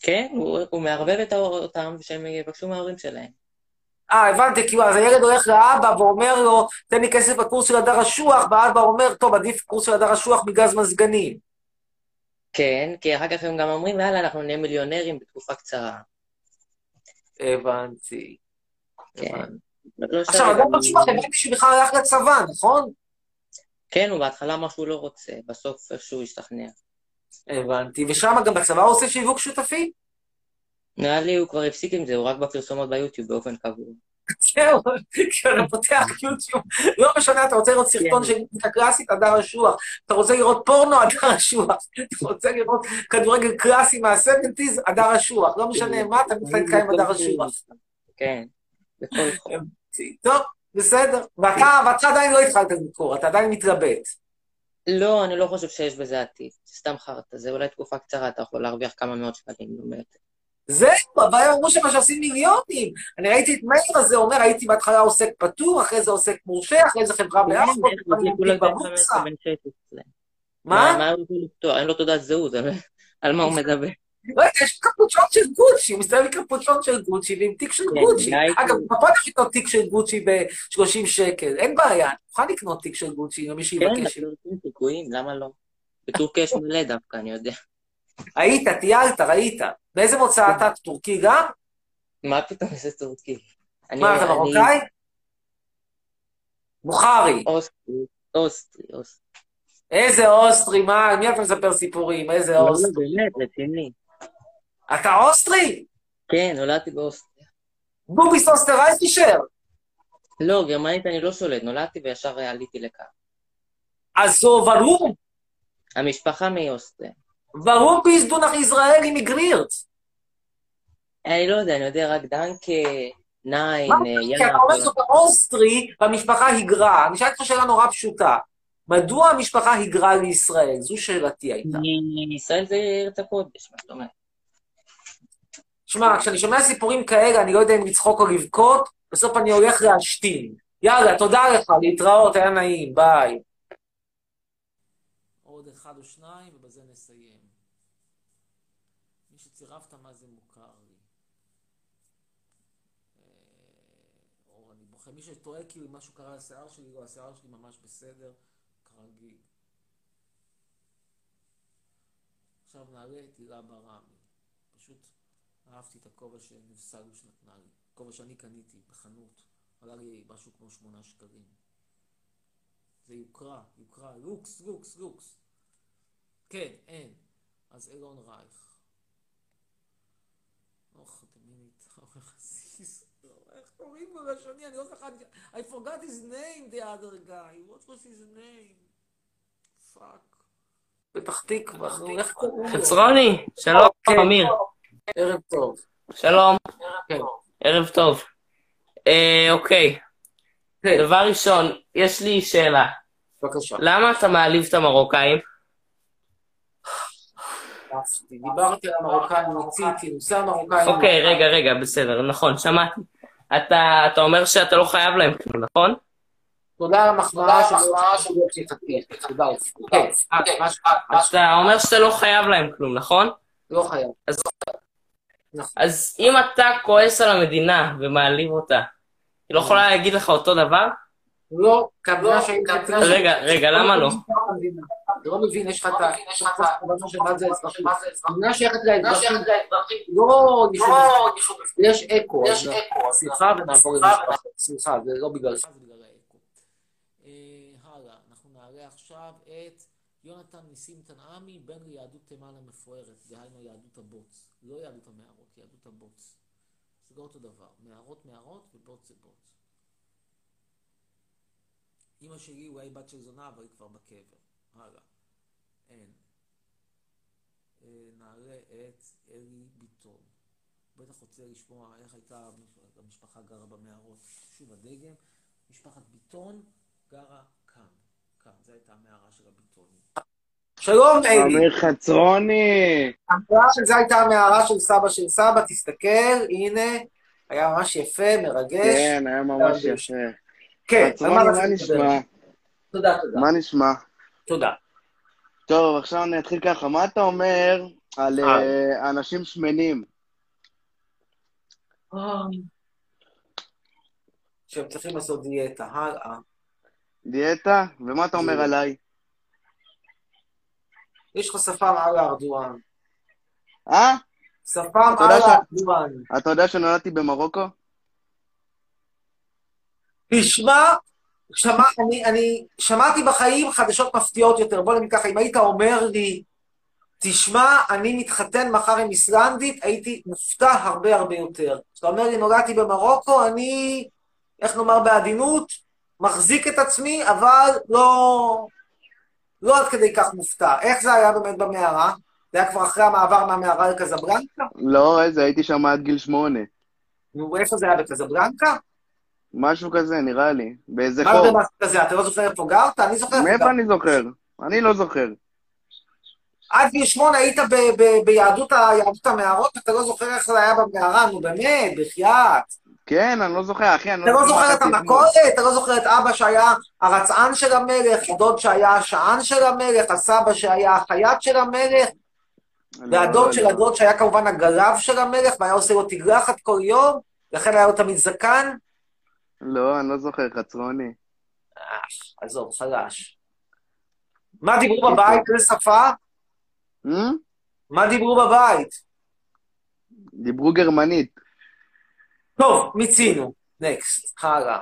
כן, הוא מערבב את אותם שהם יבקשו מההורים שלהם. אה, הבנתי, כאילו, אז הילד הולך לאבא ואומר לו, תן לי כסף בקורס של הדר אשוח, והאבא אומר, טוב, עדיף קורס של הדר אשוח מגז מזגנים. כן, כי אחר כך הם גם אומרים, יאללה, אנחנו נהיה מיליונרים בתקופה קצרה. הבנתי. כן. הבנתי. לא עכשיו, שווה הדר גם- אשוח, הבנתי שהוא בכלל הלך לצבא, נכון? כן, הוא בהתחלה אמר שהוא לא רוצה, בסוף איכשהו השתכנע. הבנתי. ושם גם בצבא הוא עושה שיווק שותפים? נראה לי הוא כבר הפסיק עם זה, הוא רק בפרסומות ביוטיוב באופן קבוע. זהו, כשאתה פותח יוטיוב, לא משנה, אתה רוצה לראות סרטון של מוזיקה קלאסית, הדר אשוח, אתה רוצה לראות פורנו, הדר אשוח, אתה רוצה לראות כדורגל קלאסי מה-70's, הדר אשוח, לא משנה מה, אתה מתחיל עם הדר אשוח. כן. טוב, בסדר. ואתה עדיין לא התחלת למכור, אתה עדיין מתלבט. לא, אני לא חושב שיש בזה עתיד. סתם חרטא, זה אולי תקופה קצרה, אתה יכול להרוויח כמה מאות שקלים, מעט. זהו, אבל הם אמרו שמה שעושים מיליונים. אני ראיתי את מאיר הזה אומר, הייתי בהתחלה עוסק פטור, אחרי זה עוסק מורשה, אחרי זה חברה באפו, כן, בבורסה. בן 16. מה? אין לו תעודת זהות, על- מה הוא מדבר? לא, יש קפוצ'ון של גוצ'י, הוא מסתובב עם קפוצ'ון של גוצ'י ועם תיק של כן, גוצ'י. אגב, בפעם יש לקנות תיק של גוצ'י ב-30 שקל, אין בעיה, אני מוכן לקנות תיק של גוצ'י, למי כן, שיבקש. אנחנו עושים סיכויים, למה לא? בטורקיה יש מלא דווקא, אני יודע. היית, טיילת, ראית. באיזה מוצא אתה? טורקי גם? מה פתאום זה טורקי? מה, אתה מרוקאי? בוכרי. אוסטרי, אוסטרי, אוסטרי. איזה אוסטרי, מה, מי אתה מספר סיפורים? איזה לא, לא, אוסטרי? באמת, רציני. אתה אוסטרי? כן, נולדתי באוסטריה. Du bist Österreicher. לא, גרמנית אני לא שולט, נולדתי וישר עליתי לכאן. אז זו ורום, המשפחה מאוסטריה. ורום nach Israel immigriert? אני לא יודע, אני יודע רק דנקה, ניין, מה אה, כי שאתה אוסטרי והמשפחה היגרה. אני שאלתי אותך שאלה נורא פשוטה. מדוע המשפחה היגרה לישראל? זו שאלתי הייתה. ישראל זה ארץ הקודש, מה זאת אומרת? שמע, כשאני שומע סיפורים כאלה, אני לא יודע אם לצחוק או לבכות, בסוף אני הולך להשתין. יאללה, תודה לך, להתראות, היה נעים, ביי. עוד אחד או שניים, ובזה נסיים. מי שצירפת, מה זה מוכר לי? אה, בוחר, מי שטועה כאילו משהו קרה לשיער שלי, לא, השיער שלי ממש בסדר, כרגיל. עכשיו נעלה את הילה ברמי. פשוט אהבתי את הכובע שנפסלוש נתנה לי. כובע שאני קניתי בחנות. עלה לי משהו כמו שמונה שקלים. זה יוקרה, יוקרה, לוקס, לוקס, לוקס. כן, אין. אז אילון רייך. Oh, damn it, אוח, עסיס. איך קוראים לו לשני? אני לא זוכר. I forgot his name, the other guy. What was his name? Fuck. פתח תקווה, נו, איך קוראים לו? חצרוני, שלום, כן. אמיר. ערב טוב. שלום, כן. ערב טוב. אה, אוקיי. כן. דבר ראשון, יש לי שאלה. בבקשה. למה אתה מעליב את המרוקאים? דיברתי על המרוקאים, רציתי, נושא המרוקאים. אוקיי, רגע, רגע, בסדר, נכון, שמעתי. אתה אתה אומר שאתה לא חייב להם כלום, נכון? תודה על המחמאה של יופי חתיך. תודה, אופי. כן, אה, מה ש- אתה אומר שאתה לא חייב להם כלום, נכון? לא חייב. אז- אז אם אתה כועס על המדינה ומעליב אותה, היא לא יכולה להגיד לך אותו דבר? לא, כוונה שהייתי... רגע, רגע, למה לא? אתה לא מבין, יש לך את ה... יש לך את הכוונה של מה זה אזרחים. המדינה שייכת לאזרחים. לא, יש אקו. אז סליחה ונעבור למשפחה. סליחה, זה לא בגלל זה בגלל האקו. אה, הלאה, אנחנו נעלה עכשיו את יונתן ניסים תנעמי, בן ליהדות תימן המפוארת, דהיינו יהדות הבוץ. לא יהדות המערות, יהדות הבוץ. זה לא אותו דבר. מערות מערות ובוץ זה בוץ. אימא שלי אולי בת של זונה, אבל היא כבר בקבר. הלאה. אין. אה, נעלה את אלי ביטון. בטח רוצה לשמוע איך הייתה המשפחה גרה במערות. שוב הדגם, משפחת ביטון גרה כאן. כאן, זו הייתה המערה של הביטונים. שלום אלי. אמיר חצרוני. זה הייתה המערה של סבא של סבא, תסתכל, הנה, היה ממש יפה, מרגש. כן, היה ממש יפה. כן, חצרוני, מה? נשמע? תודה, תודה. מה נשמע? תודה. טוב, עכשיו אני אתחיל ככה. מה אתה אומר על אה. אה, אנשים שמנים? שהם צריכים לעשות דיאטה, הלאה. דיאטה? ומה אתה אומר עליי? יש לך שפם על הארדואן. אה? שפם על הארדואן. אתה יודע שנולדתי במרוקו? תשמע, שמע, אני, אני שמעתי בחיים חדשות מפתיעות יותר. בוא נגיד ככה, אם היית אומר לי, תשמע, אני מתחתן מחר עם איסלנדית, הייתי מופתע הרבה הרבה יותר. כשאתה אומר לי, נולדתי במרוקו, אני, איך נאמר בעדינות, מחזיק את עצמי, אבל לא, לא עד כדי כך מופתע. איך זה היה באמת במערה? זה היה כבר אחרי המעבר מהמערה לקזבלנקה? לא, איזה, הייתי שם עד גיל שמונה. נו, איפה זה היה בקזבלנקה? משהו כזה, נראה לי. באיזה מה זה חור. משהו כזה? אתה לא זוכר איפה גרת? אני זוכר איפה מאיפה. אני זוכר? אני לא זוכר. עד גיל שמונה היית ביהדות המערות, ואתה לא זוכר איך זה היה במערה, נו באמת, בחייאת. כן, אני לא זוכר, אחי, אני אתה לא זוכר את המכולת? אתה לא זוכר את אבא שהיה הרצען של המלך, הדוד שהיה השען של המלך, הסבא שהיה החייט של המלך, אתמול. והדוד לא, של לא. הדוד שהיה כמובן הגלב של המלך, והיה עושה לו תגלחת כל יום, לכן היה לו תמיד זקן. לא, אני לא זוכר, חצרוני. עזוב, חלש. מה דיברו בבית? איזה שפה? Hmm? מה דיברו בבית? דיברו גרמנית. טוב, מיצינו. Next, הלאה.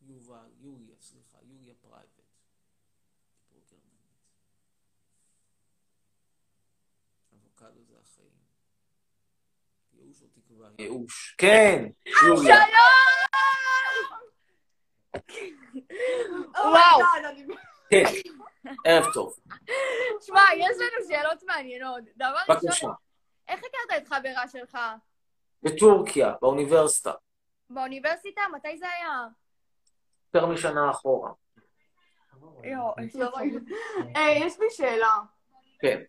יובל, יוליה, סליחה, יוליה Private. דיברו גרמנית. אבוקדו זה החיים. ייאוש או תקווה? ייאוש. כן, יוליה. וואו. כן, ערב טוב. שמע, יש לנו שאלות מעניינות. דבר. ראשון, איך הכרת את חברה שלך? בטורקיה, באוניברסיטה, באוניברסיטה? מתי זה היה? יותר משנה אחורה. לא. היי, יש לי שאלה. כן.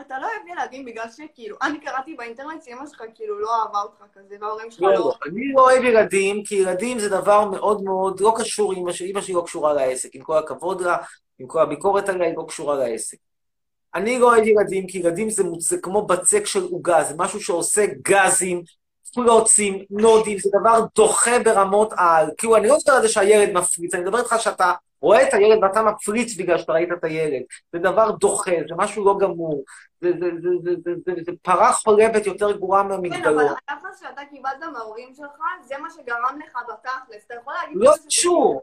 אתה לא אוהב ילדים בגלל שכאילו, אני קראתי באינטרנט שאמא שלך כאילו לא אהבה אותך כזה, וההורים שלך לא, לא... אני לא אוהב ילדים, כי ילדים זה דבר מאוד מאוד, לא קשור, אמא שלי, לא קשורה לעסק, עם כל הכבוד לה, עם כל הביקורת עליה, היא לא קשורה לעסק. אני לא אוהב ילדים, כי ילדים זה, זה כמו בצק של עוגה, זה משהו שעושה גזים, פלוצים, נודים, זה דבר דוחה ברמות על. כאילו, אני לא מדבר על זה שהילד מפריץ, אני מדבר איתך שאתה רואה את הילד ואתה מפריץ בגלל שאתה ראית את הילד. זה דבר דוחה, זה משהו לא גמור. זה, זה, זה, זה, זה, זה, זה פרה חולבת יותר גרועה כן, אבל. היחס שאתה קיבלת מההורים שלך, זה מה שגרם לך בתכלס. אתה יכול להגיד... לא קשור.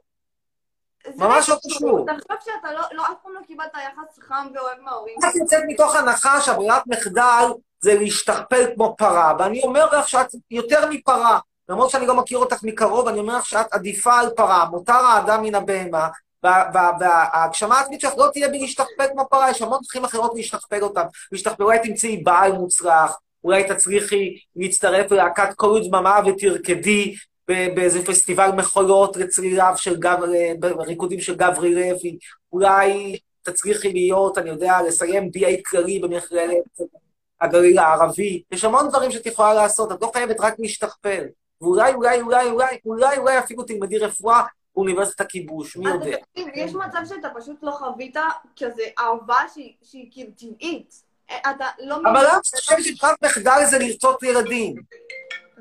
ממש לא קשור. תחשוב שאתה לא, לא, אף פעם לא קיבלת יחס חם ואוהב מההורים את נמצאת מתוך הנחה שהברירת מחדל זה להשתכפל כמו פרה, ואני אומר לך שאת יותר מפרה. למרות שאני לא מכיר אותך מקרוב, אני אומר לך שאת עדיפה על פרה, מותר האדם מן הבהמה, וה- וה- וההגשמה העצמית שלך לא תהיה בלהשתכפל כמו פרה, יש המון דרכים אחרות להשתכפל אותם. להשתכפל, אולי תמצאי בעל מוצלח, אולי תצליחי להצטרף ללהקת קול ודממה ותרקדי באיזה פסטיבל מחולות לצליליו של גב, ריקודים של גברי לוי, אולי תצליחי להיות, אני יודע, לסיים BA כללי במכללת הגליל הערבי. יש המון דברים שאת יכולה לעשות, את לא חייבת רק להשתכפל. ואולי, אולי, אולי, אולי, אולי, אולי אפילו תלמדי רפואה באוניברסיטת הכיבוש, מי יודע. תקשיב, יש מצב שאתה פשוט לא חווית כזה אהבה שהיא כאילו טבעית. אה, אתה לא... אבל למה את חושבת שברירת מחדל זה לרצות ילדים?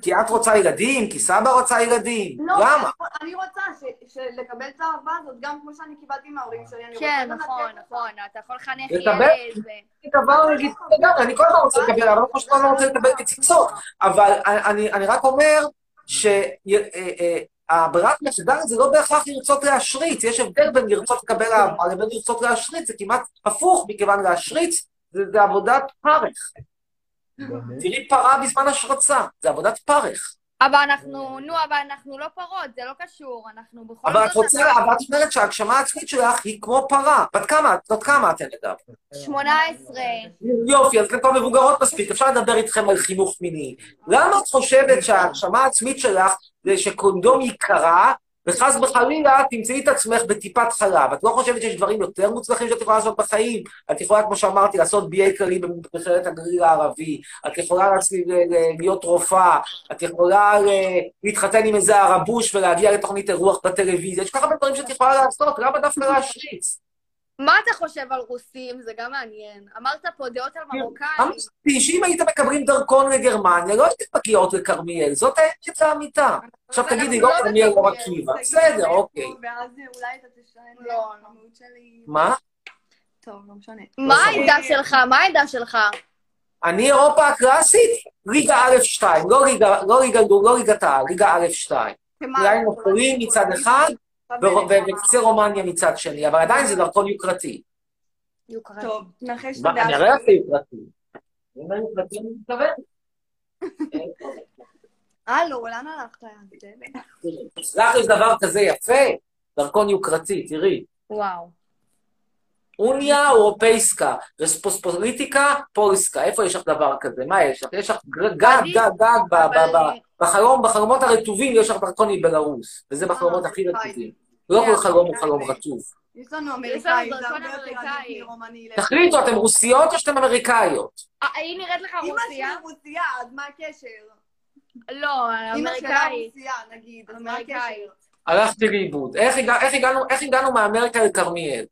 כי את רוצה ילדים? כי סבא רוצה ילדים? לא, למה? אני- רוצה ש- לקבל את האהבה הזאת גם כמו שאני קיבלתי מההורים שלי. אני כן, רוצה נכון, נכון, אתה יכול לחנך לקבל? ילד. לגיטימי לגמרי, אני כל הזמן רוצה לקבל, אבל לא כמו שאני לא רוצה לקבל קציצות. אבל אני, אני רק אומר שהברירת מחדל זה לא בהכרח לרצות להשריץ, יש הבדל בין לרצות לקבל אהבה לבין לרצות להשריץ, זה כמעט הפוך, מכיוון להשריץ זה, זה עבודת פרך. תראי פרה בזמן השרצה, זה עבודת פרך. אבל אנחנו, נו, אבל אנחנו לא פרות, זה לא קשור, אנחנו בכל אבל את זאת... רוצה, אבל את אומרת שההגשמה העצמית שלך היא כמו פרה. בת כמה? בת כמה אתן אגב? 18. יופי, אז אתן כבר מבוגרות מספיק, אפשר לדבר איתכם על חינוך מיני. למה את חושבת שההגשמה העצמית שלך זה שקונדום ייקרא, וחס וחלילה תמצאי את עצמך בטיפת חלב? את לא חושבת שיש דברים יותר מוצלחים שאת יכולה לעשות בחיים? את יכולה, כמו שאמרתי, לעשות BA כללי במכללת הגליל הערבי, את יכולה להיות רופאה, את יכולה להתחתן עם איזה הרבוש ולהגיע לתוכנית אירוח בטלוויזיה, יש כל כך הרבה דברים שאת יכולה לעשות, למה דווקא להשריץ? מה אתה חושב על רוסים? זה גם מעניין. אמרת פה דעות על מרוקאים. אמרתי שאם הייתם מקבלים דרכון לגרמניה, לא הייתם מגיעות לכרמיאל, זאת האמת לאמיתה. עכשיו תגידי, לא כרמיאל, לא עקיבא. בסדר, אוקיי. ואז אולי אתה תשנה לא, המהות שלי. מה? טוב, לא משנה. מה העמדה שלך? מה העמדה שלך? אני אירופה הקלאסית, ליגה א'2, לא ליגה, לא ליגה, לא ליגת העל, ליגה א'2. אולי נופלים מצד אחד, ו- ו- וקצה רומניה מצד שני, אבל עדיין זה דרכון יוקרתי. טוב, נחש הדעה אני. אראה לך יוקרתי. אם אני יוקרתי, אני מתכוון. <laughs> הלו, לאן הלכת? לך יש דבר כזה יפה, דרכון יוקרתי, תראי. וואו. אוניה אירופייסקה, רספוספוליטיקה פולסקה, איפה יש לך דבר כזה? מה יש לך? יש לך גג, גג, גג, בחלום, בחלומות הרטובים יש לך דרכון מבלארוס, וזה בחלומות הכי רטובים. לא כל חלום הוא חלום רטוב. יש לנו אמריקאי, זה הרבה יותר אמריקאי. עדיף מרומני. תחליטו, אתם רוסיות או שאתן אמריקאיות? אה, היא נראית לך אמא שלי רוסיה? רוסיה, אז מה הקשר? לא, אמא אמריקאית. רוסיה, נגיד, אז מה אמריקאית. הקשר? הלכתי לאיבוד. איך הגע- איך הגענו- מאמריקה לכרמיאל?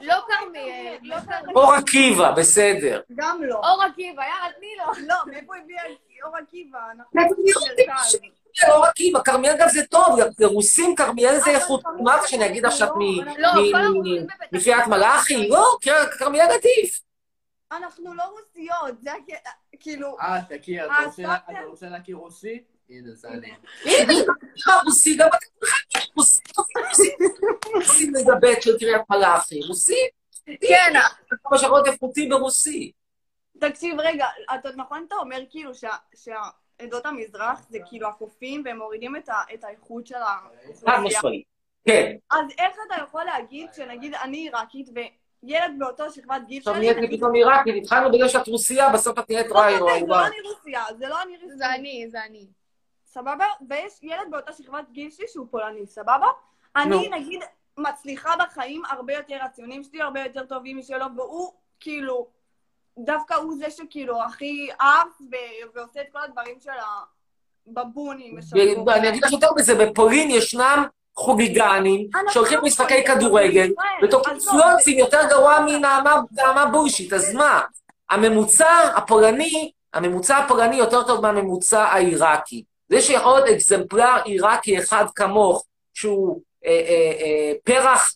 לא כרמיאל, לא כרמיאל. אור עקיבא, בסדר. גם לא. אור עקיבא, יאללה, תני לו. לא, מאיפה הביאה אור עקיבא? אנחנו. אור עקיבא, כרמיאל גם זה טוב, לרוסים כרמיאל זה איכות. מה אתה שאני אגיד עכשיו מ- לא, מ- כל מ- הרוסים בבית מקריית מלאכי? לא, כרמיאל עדיף. אנחנו לא רוסיות, זה כאילו... אה, תכיר, אתה אה, רוצה- להכיר רוסי? הנה, זה אני. הנה, רוסי, גם אתם רוסים, רוסים, רוסים לגבט של קריית מלאכי, רוסים? כן. כמה שעות איכותי ברוסי. תקשיב רגע, אתה נכון אתה אומר כאילו שה- שהעדות המזרח זה כאילו הקופים והם מורידים את ה- את האיכות של חד האוכלוסייה. משמעית. כן. אז איך אתה יכול להגיד שנגיד אני עיראקית וילד באותו שכבת גיל עכשיו שלי, נהיית לי פתאום עיראקית, התחלנו בגלל שאת רוסיה, בסוף את נהיית ראי או זה לא אהובה. אני רוסיה, זה לא אני רוסיה. זה אני, זה אני. סבבה? ויש ילד באותה שכבת גיל שלי שהוא פולני, סבבה? אני. נגיד מצליחה בחיים הרבה יותר, הציונים שלי הרבה יותר טובים משלו, והוא כאילו, דווקא הוא זה שכאילו הכי ו- ועושה את כל הדברים של הבבונים. אני אגיד לך יותר מזה, בפולין ישנם חוליגנים שהולכים למשחקי כדורגל, ותוקעים פלוצים יותר גרוע מנעמה נעמה בולשיט, אז מה? הממוצע הפולני, הממוצע הפולני יותר טוב מהממוצע העיראקי. זה שיכול להיות אקזמפלר עיראקי אחד כמוך, שהוא אה, אה, אה, פרח,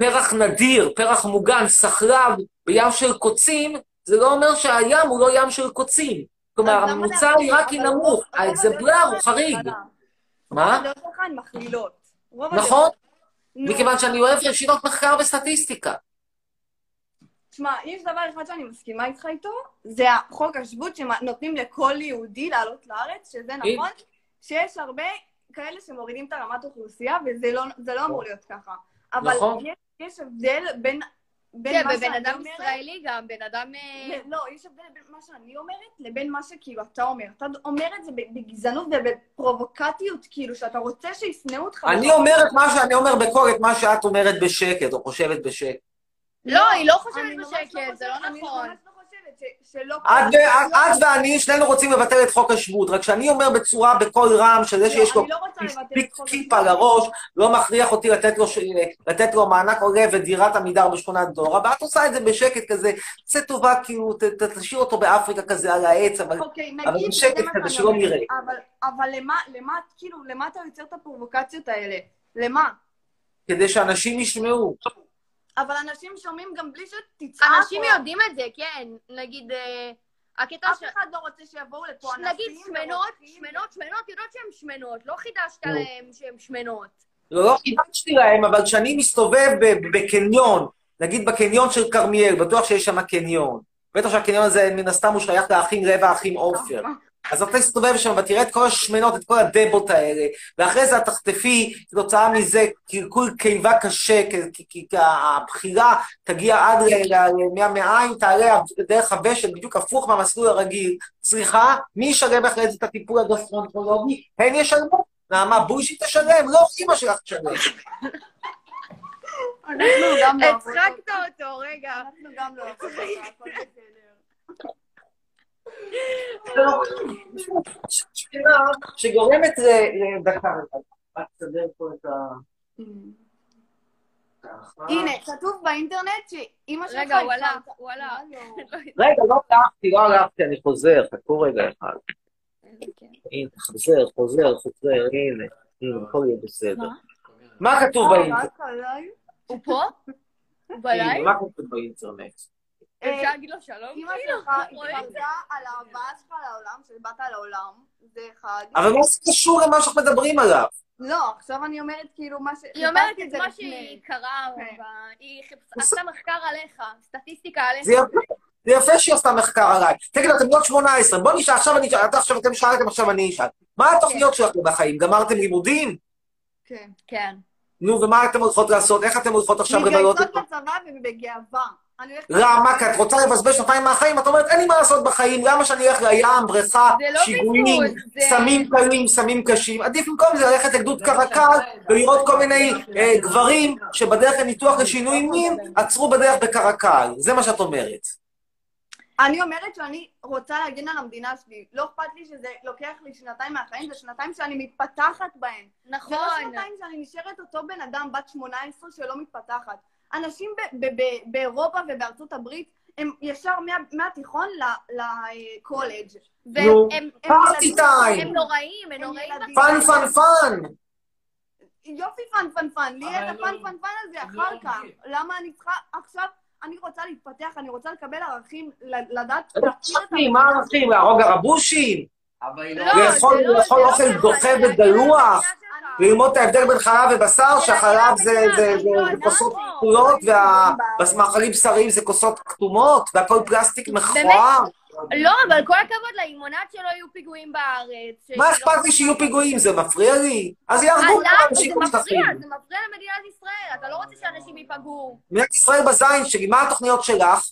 פרח נדיר, פרח מוגן, סחלב בים של קוצים, זה לא אומר שהים הוא לא ים של קוצים. כלומר, הממוצע להכליל? העיראקי אבל נמוך, האקזמפלר הוא חריג. מה? רוב נכון. מכיוון שאני אוהב ישיבות מחקר וסטטיסטיקה. תשמע, יש דבר אחד שאני מסכימה איתך איתו, זה החוק השבות שנותנים לכל יהודי לעלות לארץ, שזה כן. נכון, שיש הרבה כאלה שמורידים את הרמת אוכלוסייה, וזה לא, לא אמור להיות ככה. אבל נכון. יש, יש הבדל בין... בין כן, ובן אדם אומרת- ישראלי גם, בן אדם... אה, לא, יש הבדל בין מה שאני אומרת לבין מה שכאילו אתה אומר. אתה אומר את זה בגזענות ובפרובוקטיות, כאילו, שאתה רוצה שישנאו אותך. אני אומר את מה שאני אומר בקול, את מה שאת אומרת בשקט, או חושבת בשקט. לא, היא לא חושבת ממש בשקט, זה לא נכון. שלא... את, ואני, שנינו רוצים לבטל את חוק השבות, רק שאני אומר בצורה בקול רם, שזה שיש לו לא רוצה לבטל את פיק חוק כיפה על הראש, לא מכריח אותי לתת לו, ש... לתת לו מענק עולה ודירת עמידר בשכונת דורה, ואת עושה את זה בשקט כזה, זה טובה, כאילו, תשאיר אותו באפריקה כזה על העץ, אבל, אוקיי, אבל בשקט כזה שלא. נראה. אבל, אבל למה, למה, כאילו, למה אתה יוצר את הפרובוקציות האלה? למה? כדי שאנשים ישמעו. אבל אנשים שומעים גם בלי שתצעק. אנשים או- יודעים את זה, כן. נגיד, אה, הקטע אף אחד לא רוצה שיבואו לפה אנשים. נגיד שמנות, שמנות, שמנות, יודעות שהן שמנות, לא חידשת נו. להן שהן שמנות. לא, לא חידשתי להם, אבל כשאני מסתובב בקניון, נגיד בקניון של כרמיאל, בטוח שיש שם קניון. בטח שהקניון הזה, מן הסתם, הוא שייך לאחים רבע, האחים עופר. אז אתה תסתובב שם ותראה את כל השמנות, את כל הדבות האלה, ואחרי זה את תחטפי, כתוצאה מזה, קלקול קיבה קשה, כי- כי- כי הבחירה תגיע עד מהמעיים, תעלה דרך הוושט, בדיוק הפוך מהמסלול הרגיל. סליחה, מי ישלם אחרי זה את הטיפול הגסטרונטרולוגי? הן ישלמו. נעמה בוז'י תשלם, לא אמא שלך תשלם. אנחנו גם לא... הצחקת אותו, רגע. אנחנו גם לא... שאלה שגורמת ל... ל- דקה, רק תסדר פה את ה... ככה. הנה, כתוב באינטרנט שאימא שלך... רגע, הוא הלך, הוא הלך. רגע, לא הלכתי, לא הלכתי, אני חוזר, חכו רגע אחד. הנה, חוזר, חוזר, חוזר, הנה, הנה, הכל יהיה בסדר. מה כתוב אה, באינטרנט? הוא פה? הוא בלייב? מה כתוב באינטרנט? אפשר להגיד לו שלום? אימא כאילו, שלך. התפרקה על ההבאה שלך לעולם, שבאת לעולם, זה אחד. אבל מה זה קשור למה שאנחנו מדברים עליו? לא, עכשיו אני אומרת כאילו מה ש... היא אומרת את זה מה. שהיא קראה, כן. היא עשתה מחקר עליך, סטטיסטיקה עליך. זה יפה, שהיא עשתה מחקר עליי. תגידו, אתם בנות 18, בוא נשאל, עכשיו אני אשאל, אתה עכשיו אתם שאלתם, עכשיו אני אשאל. מה התוכניות שלכם בחיים? גמרתם לימודים? כן. כן. נו, ומה אתם הולכות לעשות? איך אתם הולכות עכשיו לבלות את... מתגייסות לצבא ובגאווה. למה? כי את רוצה לבזבז שנתיים מהחיים? את אומרת, אין לי מה לעשות בחיים, למה שאני אלך לים, בריכה, לא שיגועים, סמים קלים, סמים קשים? עדיף במקום זה ללכת לגדוד קרקל ולראות כל מיני אה, גברים שבדרך לניתוח לשינוי מין, עצרו בדרך בקרקל. זה מה שאת אומרת. אני אומרת שאני רוצה להגן על המדינה שלי. לא אכפת לי שזה לוקח לי שנתיים מהחיים, זה שנתיים שאני מתפתחת בהן. נכון. זה לא שנתיים שאני נשארת אותו בן אדם בת 18 שלא מתפתחת. אנשים באירופה ובארצות הברית, הם ישר מה- מהתיכון ל- לקולג'. והם- נו, הם- הם party ילדים- time. הם נוראים, הם נוראים. fun fun fun. יופי fun fun fun, לי את ה-fun לא- fun fun הזה הם לא אחר כך. למה אני צריכה עכשיו, אני רוצה להתפתח, אני רוצה לקבל ערכים, ל- לדעת... ערכים, מה הערכים? להרוג ערבושים? היא לא... לא, לאכול לא- לאכול אוכל דוחה ודלוח? ללמוד את ההבדל בין חלב ובשר, שהחלב זה כוסות כחולות והמאכלים בשריים זה כוסות כתומות, והכל פלסטיק מכוער. לא, אבל כל הכבוד מונעת שלא יהיו פיגועים בארץ. מה אכפת לי שיהיו פיגועים? זה מפריע לי? אז יהרגו אז את למה? האנשים זה מפריע, שטחים. זה מפריע למדינת ישראל, אתה לא רוצה שאנשים ייפגעו. מדינת ישראל בזין שלי, מה התוכניות שלך?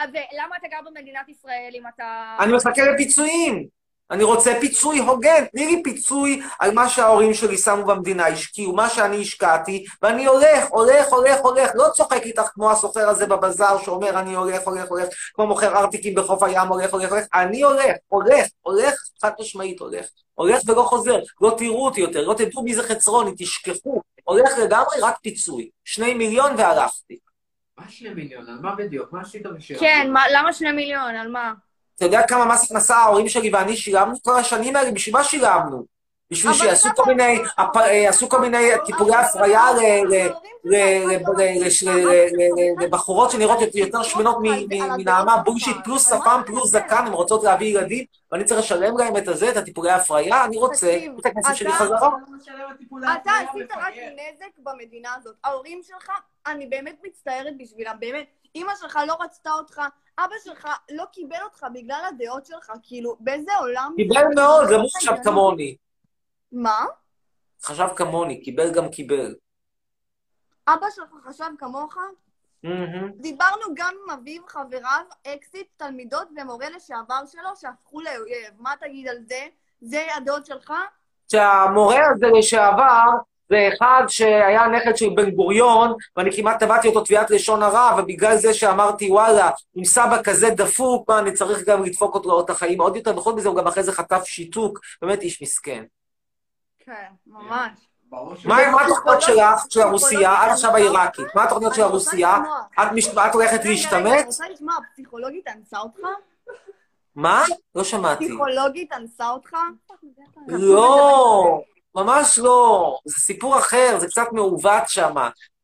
ולמה אתה גר במדינת ישראל אם אתה... אני מחכה לפיצויים. אני רוצה פיצוי הוגן, תני לי פיצוי על מה שההורים שלי שמו במדינה, השקיעו, מה שאני השקעתי, ואני הולך, הולך, הולך, הולך, לא צוחק איתך כמו הסוחר הזה בבזאר שאומר אני הולך, הולך, הולך, כמו מוכר ארטיקים בחוף הים, הולך, הולך, הולך, אני הולך, הולך, הולך, חד משמעית הולך. הולך ולא חוזר, לא תראו אותי יותר, לא תדעו מי זה חצרוני, תשכחו. הולך לגמרי רק פיצוי. שני מיליון והלכתי. מה שני מיליון? על מה בדיוק? מה עשית בשביל? כן, מה- למה שני מיליון? על מה? אתה יודע כמה מס הכנסה ההורים שלי ואני שילמנו כל השנים האלה? בשביל מה שילמנו? בשביל שיעשו כל מיני, אה, יעשו כל מיני טיפולי הפריה לבחורות שנראות יותר- שמנות מנעמה בולשיט פלוס שפם פלוס זקן, הן רוצות להביא ילדים, ואני צריך לשלם להם את הזה, את הטיפולי ההפריה, אני רוצה את הכסף שלי אתה- חזרה. אתה עשית רק נזק במדינה הזאת. ההורים שלך, אני באמת מצטערת בשבילם, באמת. אימא שלך לא רצתה אותך, אבא שלך לא קיבל אותך בגלל הדעות שלך, כאילו, באיזה עולם... קיבל מאוד, גם הוא חשב כמוני. מה? חשב כמוני, קיבל גם קיבל. אבא שלך חשב כמוך? מהמם. דיברנו גם עם אביו, חבריו, אקסיט, תלמידות ומורה לשעבר שלו שהפכו לאויב. מה תגיד על זה? זה הדעות שלך? שהמורה הזה לשעבר זה אחד שהיה נכד של בן גוריון, ואני כמעט תבעתי אותו תביעת לשון הרע, ובגלל זה שאמרתי, וואלה, עם סבא כזה דפוק, מה, אני צריך גם לדפוק אותו לאות החיים עוד יותר, וחוץ מזה הוא גם אחרי זה חטף שיתוק, באמת איש מסכן. כן, ממש. מה התוכניות שלך, של הרוסיה, עד עכשיו העיראקית? מה התוכניות של הרוסיה? את הולכת להשתמט? אני רוצה לשמוע, הפסיכולוגית אנסה אותך? מה? לא שמעתי. פסיכולוגית אנסה אותך? לא, ממש לא. זה סיפור אחר, זה קצת מעוות שם.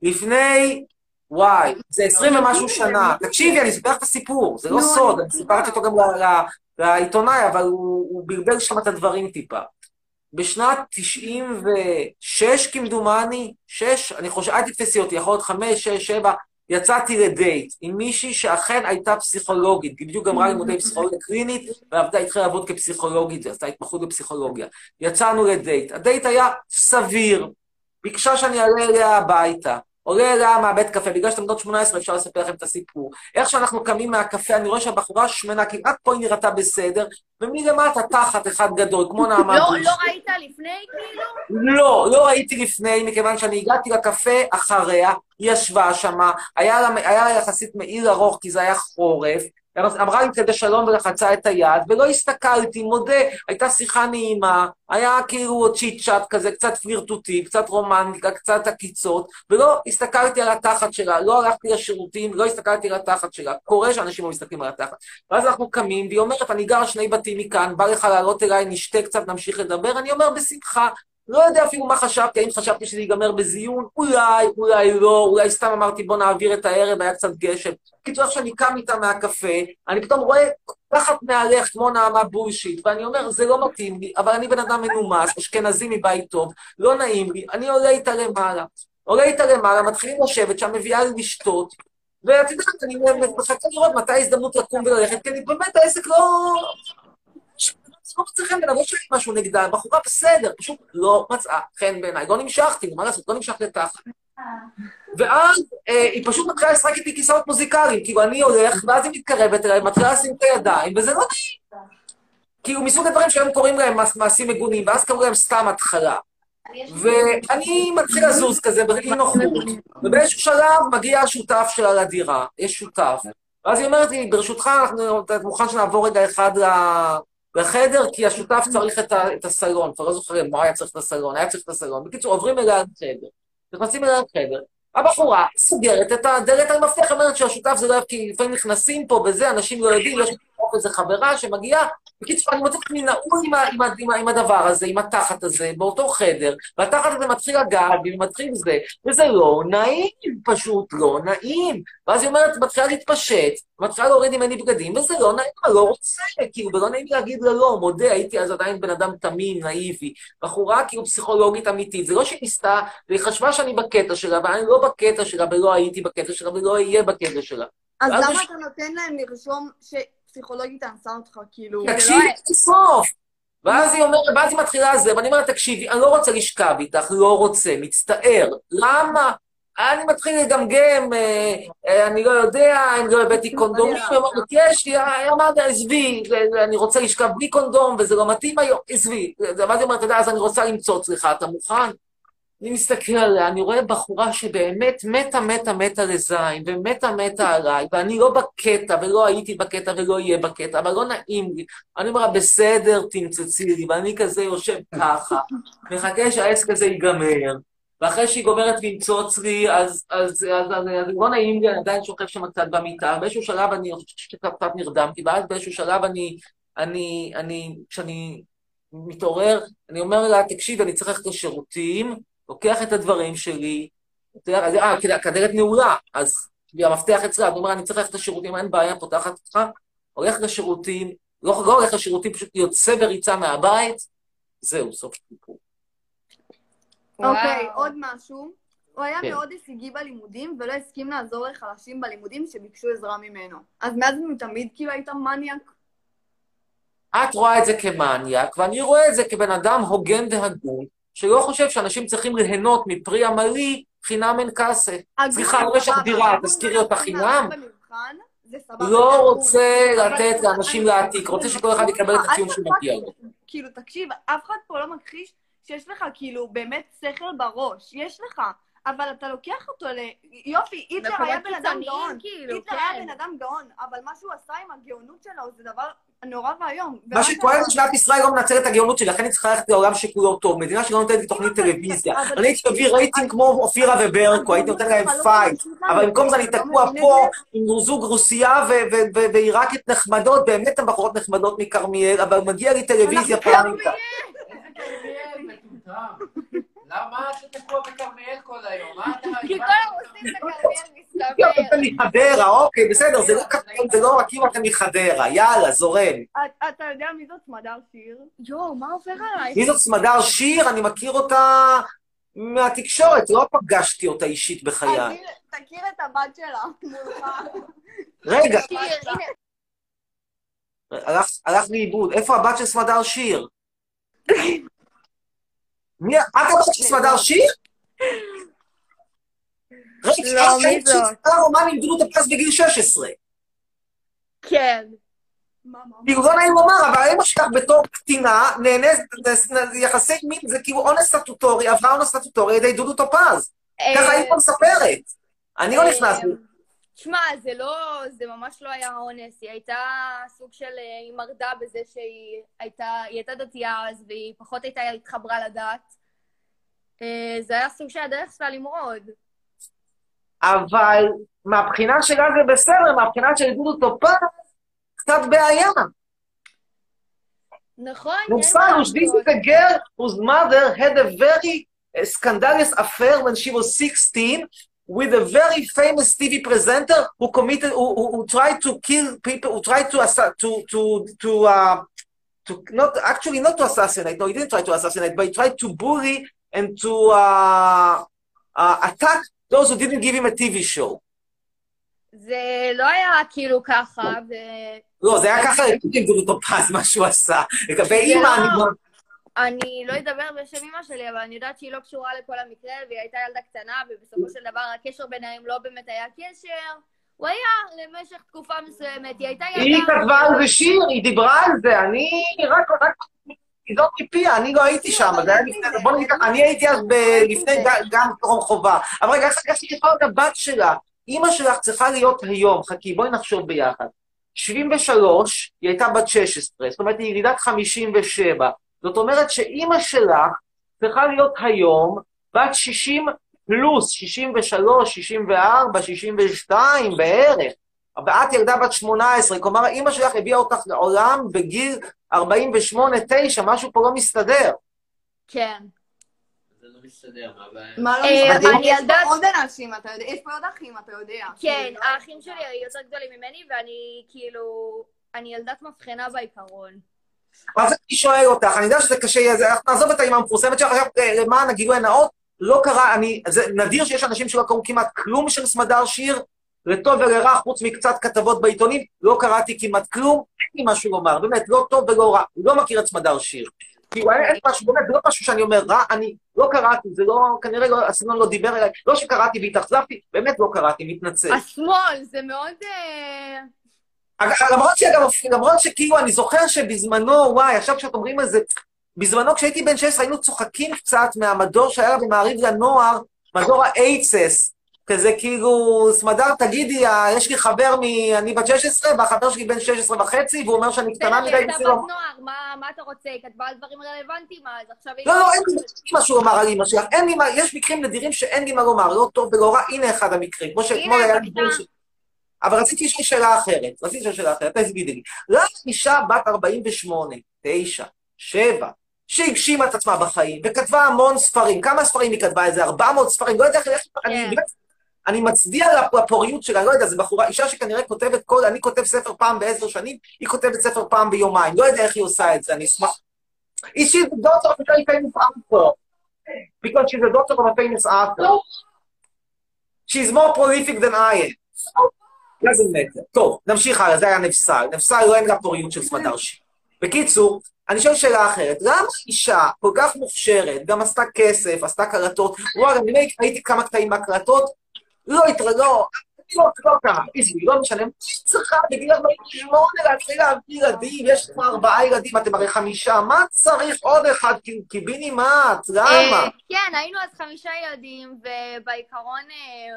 לפני, וואי, זה עשרים ומשהו שנה. תקשיבי, אני אספר לך את הסיפור, זה לא סוד, אני סיפרתי אותו גם לעיתונאי, אבל הוא הוא בלבל שם את הדברים טיפה. בשנת 96 כמדומני, שש, אני חושב, אל תתפסי אותי, יכול להיות חמש, שש, שבע, יצאתי לדייט עם מישהי שאכן הייתה פסיכולוגית, היא בדיוק גמרה לימודי פסיכולוגיה קלינית, ועבדה, התחילה לעבוד כפסיכולוגית, עשתה התמחות בפסיכולוגיה. יצאנו לדייט, הדייט היה סביר, ביקשה שאני אעלה אליה הביתה. עולה אליה מהבית קפה, בגלל שאתם בנות 18 אפשר לספר לכם את הסיפור. איך שאנחנו קמים מהקפה, אני רואה שהבחורה שמנה, כמעט פה היא נראתה בסדר, ומלמטה תחת אחד גדול, כמו נעמה לא. לא ראית לפני, כאילו? לא, לא ראיתי לפני, מכיוון שאני הגעתי לקפה אחריה, היא ישבה שמה, לה, היה לה יחסית מעיל ארוך כי זה היה חורף, אמרה לי כדי שלום ולחצה את היד, ולא הסתכלתי, מודה, הייתה שיחה נעימה, היה כאילו צ'יט צ'אט כזה, קצת פלירטוטי, קצת רומנטיקה, קצת עקיצות, ולא הסתכלתי על התחת שלה, לא הלכתי לשירותים, לא הסתכלתי על התחת שלה. קורה שאנשים לא מסתכלים על התחת. ואז אנחנו קמים, והיא אומרת, אני גר שני בתים מכאן, בא לך לעלות אליי, נשתה קצת, נמשיך לדבר, אני אומר, בשמחה. לא יודע אפילו מה חשבתי, האם חשבתי שזה ייגמר בזיון? אולי, אולי לא, אולי סתם אמרתי בוא נעביר את הערב, היה קצת גשם. בקיצור, איך שאני קם איתה מהקפה, אני פתאום רואה תחת מהלך כמו נעמה בולשיט, ואני אומר, זה לא מתאים לי, אבל אני בן אדם מנומס, אשכנזי מבית טוב, לא נעים לי, אני עולה איתה למעלה. עולה איתה למעלה, מתחילים לשבת שם, מביאה לי לשתות, ואת יודעת, אני מחכה לראות מתי ההזדמנות לקום וללכת, כי אני באמת, העסק לא... לא מצא חן בעיניי, לא שיש משהו נגדה, בחורה בסדר, פשוט לא מצאה חן בעיניי. לא נמשכתי, מה לעשות, לא נמשכתי לתחת. ואז אה, היא פשוט מתחילה לשחק איתי כיסאות מוזיקליים, כאילו אני הולך, ואז היא מתקרבת אליי, מתחילה לשים את הידיים, וזה לא נעים. כאילו מסוג הדברים שהיום קוראים להם מעש- מעשים מגונים, ואז קראו להם סתם התחלה. ואני מתחיל לזוז כזה באי נוחות, ובאיזשהו שלב מגיע השותף שלה לדירה, יש שותף. ואז היא אומרת לי, ברשותך, אנחנו, אתה מוכן שנעבור רגע אחד לחדר, כי השותף צריך את, ה, את הסלון, כבר לא זוכרים מה היה צריך את הסלון, היה צריך את הסלון. בקיצור, עוברים אליה לחדר, נכנסים אליה לחדר, הבחורה סוגרת את הדלת על מפתח, אומרת שהשותף זה לא כי לפעמים נכנסים פה וזה, אנשים לא יודעים, יש פה איזה חברה שמגיעה. בקיצור, אני מוצא את עצמי נעול עם, עם, עם, עם הדבר הזה, עם התחת הזה, באותו חדר, והתחת הזה מתחיל בי, ומתחיל זה, וזה לא נעים, פשוט לא נעים. ואז היא אומרת, מתחילה להתפשט, מתחילה להוריד ממני בגדים, וזה לא נעים, אני לא רוצה, כאילו, ולא נעים להגיד לה לא, מודה, הייתי אז עדיין בן אדם תמים, נאיבי. בחורה כאילו פסיכולוגית אמיתית, זה לא שהיא ניסתה, והיא חשבה שאני בקטע שלה, ואני לא בקטע שלה, ולא הייתי בקטע שלה, ולא אהיה בקטע שלה. אז למה אתה נותן להם לרשום שפסיכולוגית אנסה אותך, כאילו? תקשיבי עד הסוף. ואז היא אומרת, ואז היא מתחילה זה, ואני אומרת, תקשיבי, אני לא רוצה לשכב איתך, לא רוצה, מצטער. למה? אני מתחיל לגמגם, אה, אה, אני לא יודע, אם לא הבאתי קונדומים, היא אומרת, יש לי, אה, אמרתי, עזבי, אני רוצה לשכב בלי קונדום, וזה לא מתאים היום, עזבי. ואז היא אומרת, אתה יודע, אז אני רוצה למצוץ לך, אתה מוכן? אני מסתכל עליה, אני רואה בחורה שבאמת מתה, מתה, מתה לזין, ומתה, מתה עליי, ואני לא בקטע, ולא הייתי בקטע, ולא אהיה בקטע, אבל לא נעים לי. אני אומר בסדר, תמצצי לי, ואני כזה יושב ככה, מחכה שהעסק הזה ייגמר, ואחרי שהיא גומרת למצוץ לי, אז, אז, אז, אז, אז לא נעים לי, אני עדיין שוכב שם קצת במיטה, באיזשהו שלב אני חושבת שקצת נרדמתי, ואז באיזשהו שלב אני, אני, אני, כשאני מתעורר, אני אומר לה, תקשיב, אני צריך ללכת לשירותים, לוקח את הדברים שלי, אתה יודע, אז- אה, הכדרת נעולה, אז המפתח אצלה, אני אומר, אני צריך ללכת לשירותים, אין בעיה, פותחת אותך, הולך לשירותים, לא, לא הולך לשירותים, פשוט יוצא בריצה מהבית, זהו, סוף סיפור. אוקיי, עוד משהו. הוא היה כן. מאוד הישגי בלימודים, ולא הסכים לעזור לחלשים בלימודים שביקשו עזרה ממנו. אז מאז ומתמיד כאילו היית מניאק? את רואה את זה כמניאק, ואני רואה את זה כבן אדם הוגן והגון, שלא חושב שאנשים צריכים ליהנות מפרי עמלי חינם אין כסה. סליחה, לא יש לך דירה, תזכירי אותה חינם? לא רוצה. לתת לאנשים להעתיק, רוצה שכל אחד יקבל את הציון שמגיע לו. כאילו, תקשיב, אף אחד פה לא מכחיש שיש לך כאילו באמת שכל בראש. יש לך. אבל אתה לוקח אותו ל... יופי, היטלר היה בן אדם גאון. כאילו, היטלר היה כן. בן אדם גאון, אבל מה שהוא עשה עם הגאונות שלו זה דבר נורא ואיום. מה שכואב זה שמדינת ישראל לא מנצלת את הגאונות שלי, לכן היא צריכה ללכת לעולם שכולו טוב. מדינה שלא נותנת לי תוכנית טלוויזיה. אני הייתי מביא רייטינג כמו אופירה וברקו, הייתי נותן להם fight. אבל במקום זה אני תקוע פה עם זוג רוסייה ועיראקית נחמדות, באמת הן בחורות נחמדות מכרמיאל, אבל מגיע לי טלוויזיה פעם עם... למה אתה תקוע בכרמיאל כל היום? מה אתה... כי כל הרוסים בכרמיאל כי אתם מחדרה, אוקיי, בסדר, זה לא כתוב, זה לא רק כאילו אתם מחדרה, יאללה, זורם. את- אתה יודע מי זאת סמדר שיר? יואו, מה עובר עליי? מי זאת סמדר שיר? אני מכיר אותה מהתקשורת, לא פגשתי אותה אישית בחיי. תכיר- את הבת שלה מולך. רגע, הלך לאיבוד. איפה הבת של סמדר שיר? <laughs> מי, את הבת של סמדר שיר? רגע, לא, את מי זאת? שצריכה רומן עם דמות הפרס בגיל 16. כן. כאילו, לא נעים לומר, אבל אמא שלך בתור קטינה נהנית, יחסי מין, זה כאילו אונס סטטוטורי, עברה אונס סטטוטורי על ידי דודו טופז. ככה אימא מספרת. אני לא נכנס. שמע, זה לא, זה ממש לא היה אונס, היא הייתה סוג של, אה, היא מרדה בזה שהיא הייתה, היא הייתה דתייה אז, והיא פחות הייתה התחברה לדת. אה, זה היה סוג של הדרך שלה למרוד. אבל מהבחינה שלה זה בסדר, מהבחינה של דודו טופז, קצת בעיה. נכון, Mufalus, this is a girl whose mother had a very uh, scandalous affair when she was 16 with a very famous TV presenter who committed, who, who, who tried to kill people, who tried to, assa- to, to, to, uh, to, not, actually not to assassinate, no, he didn't try to assassinate, but he tried to bully and to uh, uh, attack those who didn't give him a TV show. זה לא היה כאילו ככה, ו... לא, זה היה ככה עם דודו טופז, מה שהוא עשה. לגבי זה אימא, לא- אני... אני לא אדבר בשם אמא שלי, אבל אני יודעת שהיא לא קשורה לכל המקרה, והיא הייתה ילדה קטנה, ובסופו של דבר הקשר ביניהם לא באמת היה קשר. הוא היה למשך תקופה מסוימת, היא הייתה ילדה... היא כתבה על זה שיר, היא דיברה על זה, אני רק, רק, זאת מפיה, אני לא הייתי שם, זה היה לפני, בוא נגיד אני הייתי אז לפני גם טרום חובה. אבל רגע, איך איך היא כתבה את הבת שלה? אימא שלך צריכה להיות היום, חכי, בואי נחשוב ביחד. 73, היא הייתה בת 16, זאת אומרת, היא ילידת 57. זאת אומרת שאימא שלך צריכה להיות היום בת 60 פלוס, 63, 64, 62 בערך. ואת ילדה בת 18, כלומר, אימא שלך הביאה אותך לעולם בגיל 48-9, משהו פה לא מסתדר. כן. זה לא מסתדר, מה הבעיה? מה לא אה, מסתדר? אני יש ילדה- פה עוד אנשים, אתה יודע, יש פה עוד אחים, אתה יודע. כן, כאילו, האחים שלי יותר גדולים ממני, ואני כאילו... אני ילדת מבחנה בעיקרון. אז אני שואל אותך, אני יודע שזה קשה, אז אנחנו נעזוב את האימא המפורסמת שלך, עכשיו אה, למען הגילוי הנאות, לא קרה, אני, זה נדיר שיש אנשים שלא קראו כמעט כלום של סמדר שיר, לטוב ולרע, חוץ מקצת כתבות בעיתונים, לא קראתי כמעט כלום, אין לי משהו לומר, באמת, לא טוב ולא רע, לא מכיר את סמדר שיר. כאילו, אין משהו, באמת, זה לא משהו שאני אומר רע, אני לא קראתי, זה לא, כנראה לא, הסגנון לא דיבר אליי, לא שקראתי והתאכזבתי, באמת לא קראתי, מתנצל. השמאל, זה מאוד... למרות שאגב, למרות שכאילו, אני זוכר שבזמנו, וואי, עכשיו כשאת אומרים על זה, בזמנו כשהייתי בן 16 היינו צוחקים קצת מהמדור שהיה במעריב לנוער, מדור האייצס, כזה כאילו, סמדר, תגידי, יש לי חבר מ... אני בת 16, והחבר שלי בן 16 וחצי, והוא אומר שאני קטנה מדי, הייתה בסדר. בת נוער, מה- מה אתה רוצה? היא כתבה על דברים רלוונטיים אז, עכשיו היא... לא, לא, אין לי משהו לומר על אמא שלך, אין לי מה, יש מקרים נדירים שאין לי מה לומר, לא טוב ולא רע, הנה אחד המקרים, כמו שאתמול הנה, היה לי... אבל רציתי לשאול שאלה אחרת, רציתי לשאול שאלה אחרת, תגידי לי, למה אישה בת 48, 9, 7, שהגשימה את עצמה בחיים, וכתבה המון ספרים. כמה ספרים היא כתבה? איזה 400 ספרים? לא יודע איך... אני באמת... אני מצדיע לפוריות שלה, לא יודע, זו בחורה, אישה שכנראה כותבת כל... אני כותב ספר פעם בעשר שנים, היא כותבת ספר פעם ביומיים. לא יודע איך היא עושה את זה, אני אשמח... Is she the daughter of a famous author? Because she's the daughter of a famous author. She's more prolific than I am. Doesn't matter. טוב, נמשיך הלאה, זה היה נפסל. נפסל לא אין לה פוריות של סמדר שיר. בקיצור, אני שואל שאלה אחרת, למה אישה כל כך מוכשרת, גם עשתה כסף, עשתה קלטות, וואלה, אני ראיתי- ראיתי כמה קטעים מהקלטות, לא התראה, לא, לא, לא קרה, עזבי, לא משנה, היא צריכה בגיל 48 להתחיל להביא ילדים, יש כבר ארבעה ילדים, אתם הרי חמישה, מה צריך עוד אחד? קיבינימט, למה? אה, כן, היינו אז חמישה ילדים, ובעיקרון... אה,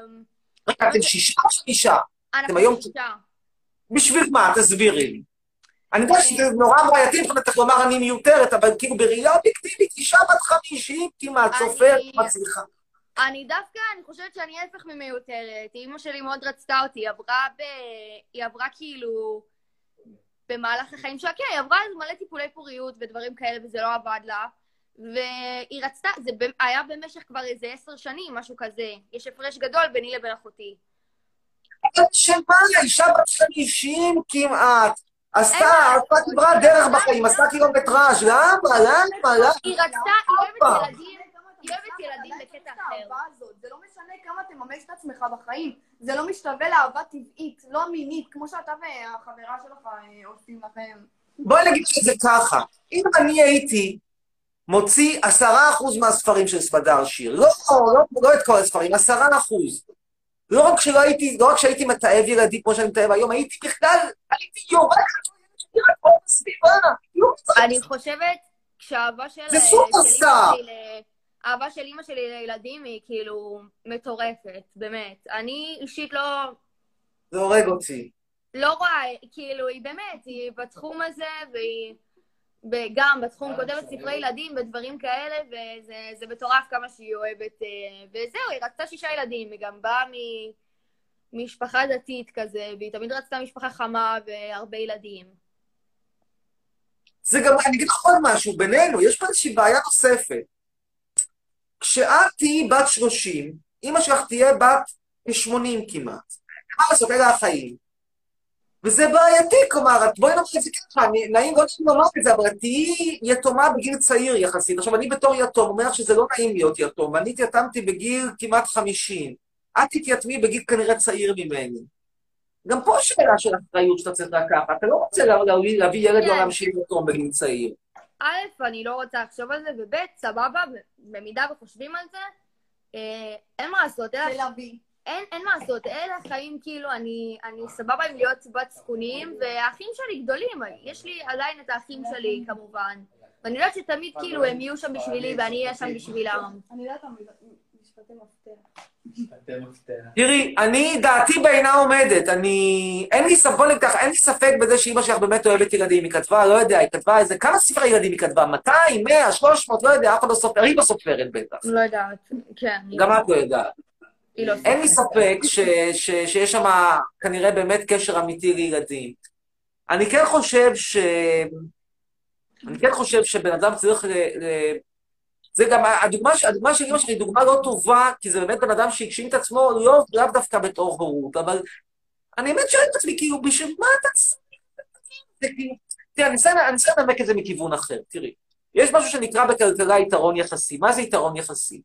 רגע, אתם שישה או שישה? אנחנו היום... שישה. בשביל מה? תסבירי לי. אני יודע שזה נורא בעייתי מבחינתך לומר אני מיותרת, אבל כאילו בראייה אובייקטיבית, אישה בת חמישים כמעט, סופרת, מצליחה. אני דווקא, אני חושבת שאני ההפך ממיותרת. אימא שלי מאוד רצתה אותי, היא עברה ב... היא עברה כאילו... במהלך החיים שלה, כן, היא עברה מלא טיפולי פוריות ודברים כאלה, וזה לא עבד לה. והיא רצתה, זה היה במשך כבר איזה עשר שנים, משהו כזה. יש הפרש גדול ביני לבין אחותי. שמה, אישה בת חמישים כמעט, עשתה, עשתה כברת דרך בחיים, עשתה קילומטראז', למה? למה? למה? היא רצתה, היא אוהבת ילדים, היא אוהבת ילדים בקטע אחר. זה לא משנה כמה תממש את עצמך בחיים, זה לא משתווה לאהבה טבעית, לא מינית, כמו שאתה והחברה שלך אה, עושים לכם. בואי נגיד שזה ככה, אם אני הייתי מוציא עשרה אחוז מהספרים של סמדר שיר, לא, לא, לא את כל הספרים, עשרה אחוז. לא רק שלא הייתי, לא רק שהייתי מתעב ילדים כמו שאני מתעב היום, הייתי בכלל, הייתי צריך- אני חושבת שהאהבה של... זה סופרסטאר. האהבה של אימא שלי לילדים היא כאילו מטורפת, באמת. אני אישית לא, זה הורג אותי. לא רואה, כאילו, היא באמת, היא בתחום הזה, והיא גם בתחום כותבת ספרי ילדים ודברים כאלה, וזה זה מטורף כמה שהיא אוהבת. אה, וזהו, היא רצתה שישה ילדים, היא גם באה ממשפחה דתית כזה, והיא תמיד רצתה משפחה חמה והרבה ילדים. זה גם, אני אגיד לך עוד משהו, בינינו, יש פה איזושהי בעיה נוספת. כשאת תהיי בת 30, אימא שלך תהיה בת 80 כמעט. מה לעשות, אלה החיים. וזה בעייתי, כלומר, בואי נאמר את זה ככה, אני- נעים לא נעים לומר את זה, אבל תהיי יתומה בגיל צעיר יחסית. עכשיו, אני בתור יתום אומר לך שזה לא נעים להיות יתום, ואני התייתמתי בגיל כמעט 50. את תתייתמי בגיל כנראה צעיר ממני. גם פה שאלה של אחריות שאתה צריך לקחת. אתה לא רוצה לה- לה- להביא ילד כן. לעולם שיהיה יתום בגיל צעיר. א', אני לא רוצה לחשוב על זה, וב', סבבה, במידה וחושבים על זה, אה, אין מה לעשות, אלה... אין, אין מה לעשות, אלה החיים, כאילו, אני, אני סבבה עם להיות בת זקונים, והאחים שלי גדולים, יש לי עדיין את האחים שלי, כמובן. ואני יודעת שתמיד, כאילו, הם יהיו שם בשבילי, ואני אהיה שם בשבילם. אני יודעת משפטי מפתח. תראי, אני, דעתי בעינה עומדת, אני... אין לי ספק, בוא נגיד ככה, אין לי ספק בזה שאימא שלך באמת אוהבת ילדים. היא כתבה, לא יודע, היא כתבה איזה... כמה ספרי ילדים היא כתבה? 200, 100, 300, לא יודע, אף אחד לא סופר, היא לא סופרת בטח. לא יודעת, כן. גם את לא יודעת. לא אין לי ספק ש, ש, שיש שם כנראה באמת קשר אמיתי לילדים. אני כן חושב ש... אני כן חושב שבן אדם צריך ל... ל... זה גם, הדוגמה, הדוגמה של אמא שלי היא דוגמה לא טובה, כי זה באמת בן אדם שהגשים את עצמו לא, לאו דווקא בתור הורות, אבל אני באמת שואל את עצמי, כאילו, בשביל מה אתה צריך? כאילו... תראה, אני אנסה לנמק את זה מכיוון אחר, תראי. יש משהו שנקרא בכלכלה יתרון יחסי. מה זה יתרון יחסי?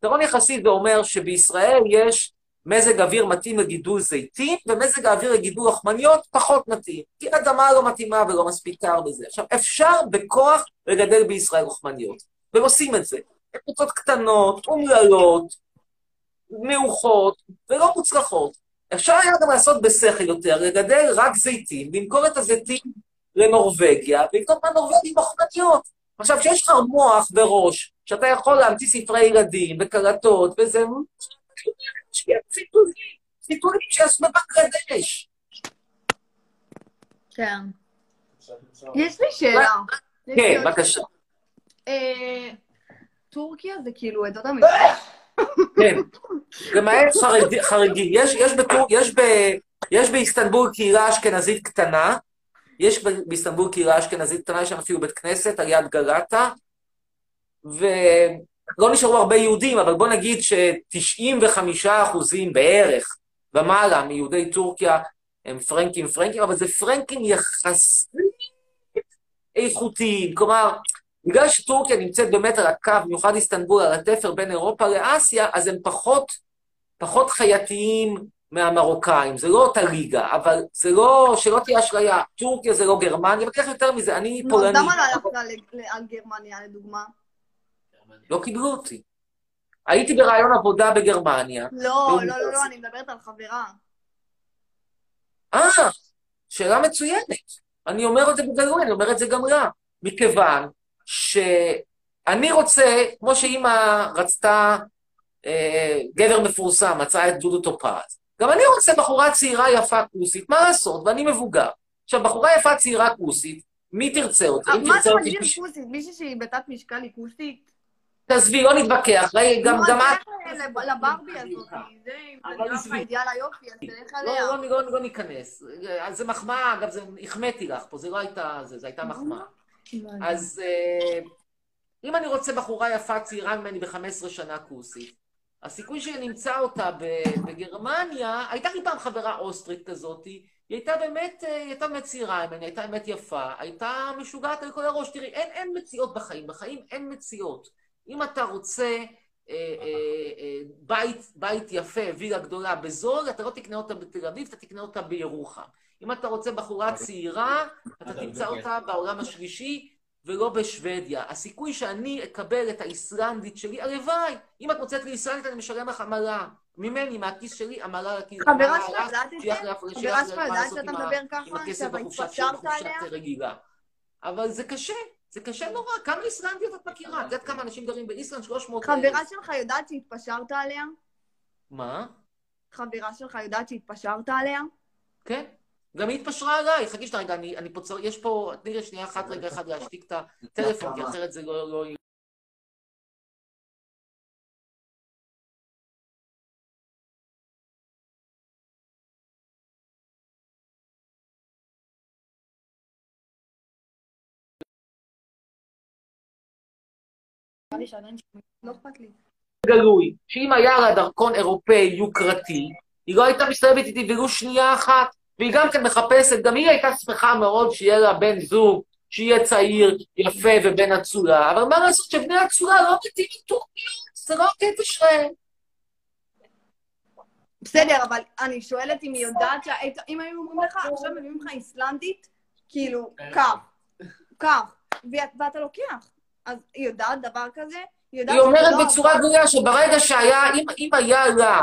יתרון יחסי זה אומר שבישראל יש מזג אוויר מתאים לגידול זיתים, ומזג האוויר לגידול לחמניות פחות מתאים. כי האדמה לא מתאימה ולא מספיק קר בזה. עכשיו, אפשר בכוח לגדל בישראל לחמניות, והם עושים את זה. קבוצות קטנות, אומללות, מעוכות ולא מוצלחות. אפשר היה גם לעשות בשכל יותר, לגדל רק זיתים, למכור את הזיתים לנורבגיה, ולקנות מהנורבגים לחמניות. עכשיו, כשיש לך מוח וראש, שאתה יכול להמציא ספרי ילדים וקלטות וזה, ציטוטים, ציטוטים שעשו בבנגלדש. כן. יש לי שאלה. כן, בבקשה. אה, טורקיה זה כאילו עדות המזרח. <laughs> כן. למעט חרדי-. יש, יש, בטור, יש, ב, יש באיסטנבול קהילה אשכנזית קטנה, יש ב- באיסטנבול קהילה אשכנזית קטנה, יש שם אפילו בית כנסת על יד גלטה, ולא נשארו הרבה יהודים, אבל בוא נגיד ש-95 אחוזים בערך ומעלה מיהודי טורקיה הם פרנקים פרנקים, אבל זה פרנקים יחסית איכותיים. כלומר, בגלל שטורקיה נמצאת באמת על הקו, במיוחד איסטנבול, על התפר בין אירופה לאסיה, אז הם פחות, פחות חייתיים מהמרוקאים. זה לא אותה ליגה, אבל זה לא, שלא תהיה אשליה, טורקיה זה לא גרמניה, וכך יותר מזה, אני פולני. למה לא הלכת על גרמניה, לדוגמה? לא קיבלו אותי. הייתי ברעיון עבודה בגרמניה. לא, לא, לא, לא, אני מדברת על חברה. אה, שאלה מצוינת. אני אומר את זה בגלוי, אני אומר את זה גם לה. מכיוון שאני רוצה, כמו שאימא רצתה אה, גבר מפורסם, מצאה את דודו טופז, גם אני רוצה בחורה צעירה יפה כוסית, מה לעשות? ואני מבוגר. עכשיו, בחורה יפה צעירה כוסית, מי תרצה אותה? מה זה מגדיר כוסית? מישהי שהיא בתת משקל היא כוסית? תעזבי, לא נתווכח. ראי, גם את... לברבי הזאת, זה נראה לך אידיאל היופי, אז תלך עליה. לא, לא, לא, לא ניכנס. אז זה מחמאה, אגב, זה, החמאתי לך פה, זה לא הייתה, זה, זה הייתה מחמאה. אז אה, אם אני רוצה בחורה יפה צעירה ממני ב-15 שנה כוסית, הסיכוי שנמצא אותה ב- בגרמניה, הייתה לי פעם חברה אוסטרית כזאת, היא הייתה באמת, אה, היא הייתה באמת צעירה ממני, הייתה באמת יפה, הייתה משוגעת על כל הראש. תראי, אין, אין מציאות בחיים, בחיים אין מציאות. אם אתה רוצה אה, אה, אה, בית, בית יפה, וילה גדולה בזול, אתה לא תקנה אותה בתל אביב, אתה תקנה אותה בירוחם. אם אתה רוצה בחורה צעירה, אתה תמצא אותה בעולם השלישי ולא בשוודיה. הסיכוי שאני אקבל את האיסלנדית שלי, הלוואי. אם את מוצאת לי איסלנדית, אני משלם לך עמלה. ממני, מהכיס שלי, עמלה לכיס. חברה שלך לך, יודעת את זה? חברה לך שלך לעשות שאתה עם מדבר עם ככה? הכסף שאתה בחופשת? רגילה. אבל זה קשה, זה קשה נורא. כמה איסלנדיות את מכירה? את יודעת כמה אנשים גרים באיסלנד? 300 חברה שלך יודעת שהתפשרת עליה? מה? חברה שלך יודעת שהתפשרת עליה? כן. גם היא התפשרה עליי. חכי שנייה, רגע, אני, אני פה צריך, יש פה, תני לי שנייה אחת, רגע אחד להשתיק את הטלפון, כי אחרת זה לא... לא... לא אכפת לי. גלוי, שאם היה לה דרכון אירופאי יוקרתי, היא לא הייתה מסתובבת איתי ולו שנייה אחת, והיא גם כן מחפשת, גם היא הייתה שמחה מאוד שיהיה לה בן זוג, שיהיה צעיר, יפה ובן אצולה, אבל מה לעשות שבני אצולה לא מתאים טורקיות, זה לא הקטע שלהם. בסדר, אבל אני שואלת אם היא יודעת. אם היו אומרים לך, עכשיו מביאים לך איסלנדית, כאילו, קח, קח, ואת- ואתה לוקח. אז היא יודעת דבר כזה? היא יודעת היא אומרת לא בצורה עבד? גלויה שברגע שהיה, אם, אם היה לה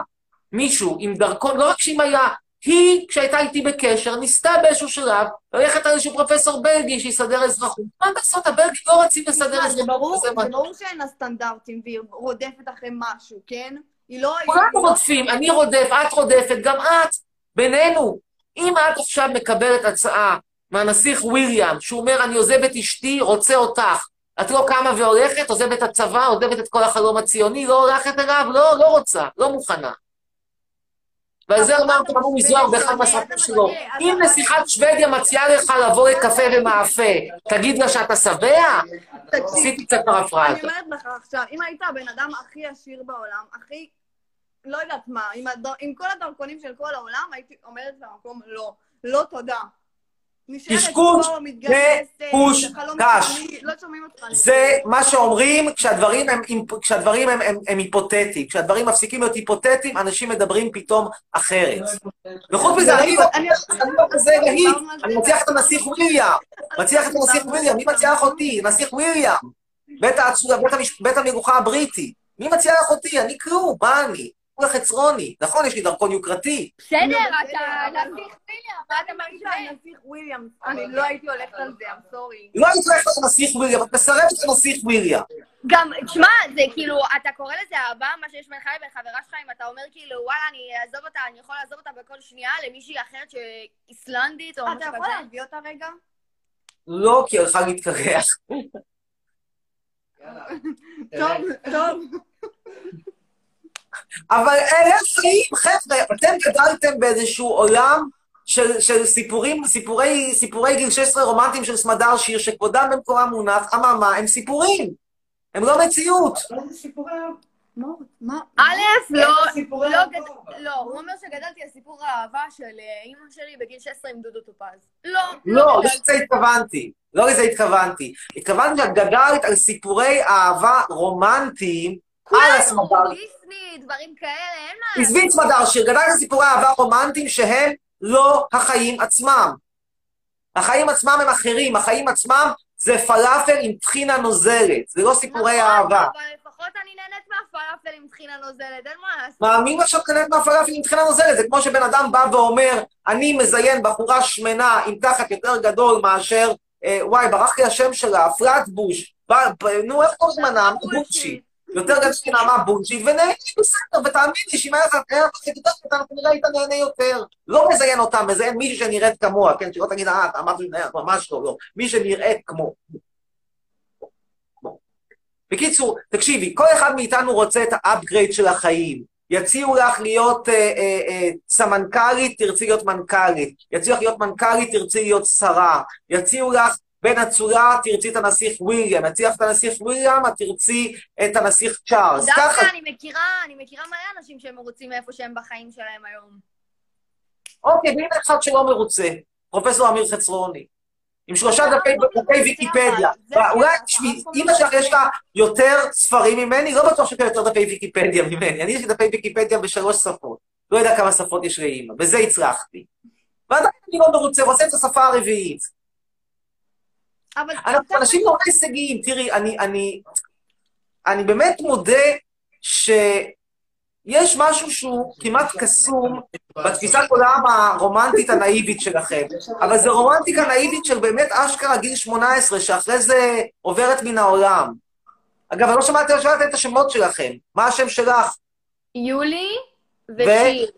מישהו עם דרכון, לא רק שאם היה, היא, כשהייתה איתי בקשר, ניסתה באיזשהו שלב ללכת על איזשהו פרופסור בלגי שיסדר אזרחות. מה לעשות, הבלגים לא רוצים לסדר תשמע, זה אזרחות. ברור, זה ברור שאין לה סטנדרטים והיא רודפת אחרי משהו, כן? היא לא... כולנו לא- רודפים, אני רודף, את רודפת, גם את, בינינו. אם את עכשיו מקבלת הצעה מהנסיך וויליאם, שהוא אומר, אני עוזב את אשתי, רוצה אותך, את לא קמה והולכת, עוזבת את הצבא, עוזבת את כל החלום הציוני, לא הולכת אליו, לא, לא רוצה, לא מוכנה. ועל זה אמר תמרו מזוהר באחד מהסרטים שלו, אם נסיכת שוודיה מציעה לך לבוא לקפה ומאפה, תגיד לה שאתה שבע? עשיתי קצת אני פרפרזה. אומרת לך עכשיו, אם היית הבן אדם הכי עשיר בעולם, הכי... לא יודעת מה. עם כל הדרכונים של כל העולם, הייתי אומרת במקום לא. לא תודה. קשקוש פה, מתגייסת, וקוש זה חלום קש. ציוני, לא. זה מה שאומרים כשהדברים הם, כשהדברים הם, הם, הם היפותטיים. כשהדברים מפסיקים להיות היפותטיים, אנשים מדברים פתאום אחרת. וחוץ מזה, אני לא אני לא כזה להיט, אני מצליח את הנסיך וויליאם. <laughs> מצליח את הנסיך וויליאם, מי מציע לך אותי? הנסיך וויליאם. בית המלוכה הבריטי. מי מציע לך אותי? אני כלום, מה אני? כולה חצרוני. נכון, יש לי דרכון יוקרתי. בסדר, לא, אתה נסיך וויליאם, מה אתה משווה? נסיך וויליאם, אני לא הייתי הולכת על זה, I'm sorry. לא הייתי הולכת לנסיך וויליאם, את מסרבת לנסיך וויליאם. גם, תשמע, זה כאילו, אתה קורא לזה אהבה, מה שיש בינך לבין חברה שלך, אם אתה אומר כאילו, וואלה, אני אעזוב אותה, אני יכול לעזוב אותה בכל שנייה למישהי אחרת שאיסלנדית או אתה משהו יכול כזה? להביא אותה רגע? לא, כי היא הלכה להתקרח. <laughs> טוב, טוב. <laughs> אבל אלה חיים, חבר'ה, אתם גדלתם באיזשהו עולם של, של סיפורים, סיפורי, סיפורי גיל 16 רומנטיים של סמדר שיר, שכבודם במקומם מונח, אממה, הם סיפורים. הם לא מציאות. מה? א', לא, איזה סיפורי לא, לא, הוא אומר שגדלתי על סיפור האהבה של אה, אימא שלי בגיל 16 עם דודו טופז. לא, לא, לא. לזה התכוונתי. לא לזה התכוונתי. התכוונתי שאת גדלת על סיפורי אהבה רומנטיים הסמדר. דיסני, דברים כאלה, אין מה... עזבי את סמדר שיר, גדלת סיפורי אהבה רומנטיים שהם לא החיים עצמם. החיים עצמם הם אחרים, החיים עצמם זה פלאפל עם טחינה נוזלת, זה לא סיפורי אהבה. אבל לפחות אני נהנית מהפלאפל עם טחינה נוזלת, אין מה לעשות. מאמין לך שאת קנית מהפלאפל עם טחינה נוזלת, זה כמו שבן אדם בא ואומר, אני מזיין בחורה שמנה עם תחת יותר גדול מאשר, אה, וואי, ברח לי השם שלה, ב- נו, איך קוראים? נעמה בונצ'י. יותר גדול מנעמה בונצ'י, ונהנה בסדר, ותאמין לי שאם היה לך יותר קטן, כנראה היית נהנה יותר. לא מזיין אותה, מזיין מישהי שנראית כמוה, כן? שלא תגיד, אה, אתה אמרת לי, ממש לא, לא. מי שנראית כמו. בקיצור, תקשיבי, כל אחד מאיתנו רוצה את ה-upgrade של החיים. יציעו לך להיות אה, אה, אה, סמנכ"לית, תרצי להיות מנכ"לית. יציעו לך להיות מנכ"לית, תרצי להיות שרה. יציעו לך בן אצולה, תרצי את הנסיך וויליאם. לך את הנסיך וויליאם, את תרצי את הנסיך צ'ארלס. ככה, דווקא אני מכירה, אני מכירה מלא אנשים שהם מרוצים מאיפה שהם בחיים שלהם היום. אוקיי, והנה אחד שלא מרוצה, פרופסור אמיר חצרוני. עם שלושה דפי, דפי ויקיפדיה. אולי, תשמעי, אמא שלך יש לה יותר ספרים ממני, לא בטוח שיש לה יותר דפי ויקיפדיה ממני. אני יש לי דפי ויקיפדיה בשלוש שפות. לא יודע כמה שפות יש לאמא, בזה הצלחתי. ועדיין אני לא מרוצה, רוצה את השפה הרביעית. אבל אנחנו אנשים נורא הישגיים. תראי, אני, אני, אני באמת מודה שיש משהו שהוא כמעט קסום בתפיסת עולם הרומנטית הנאיבית שלכם. אבל זו רומנטיקה נאיבית של באמת אשכרה גיל 18, שאחרי זה עוברת מן העולם. אגב, אני לא שמעתי לא שמעתי את השמות שלכם. מה השם שלך? יולי ושיר.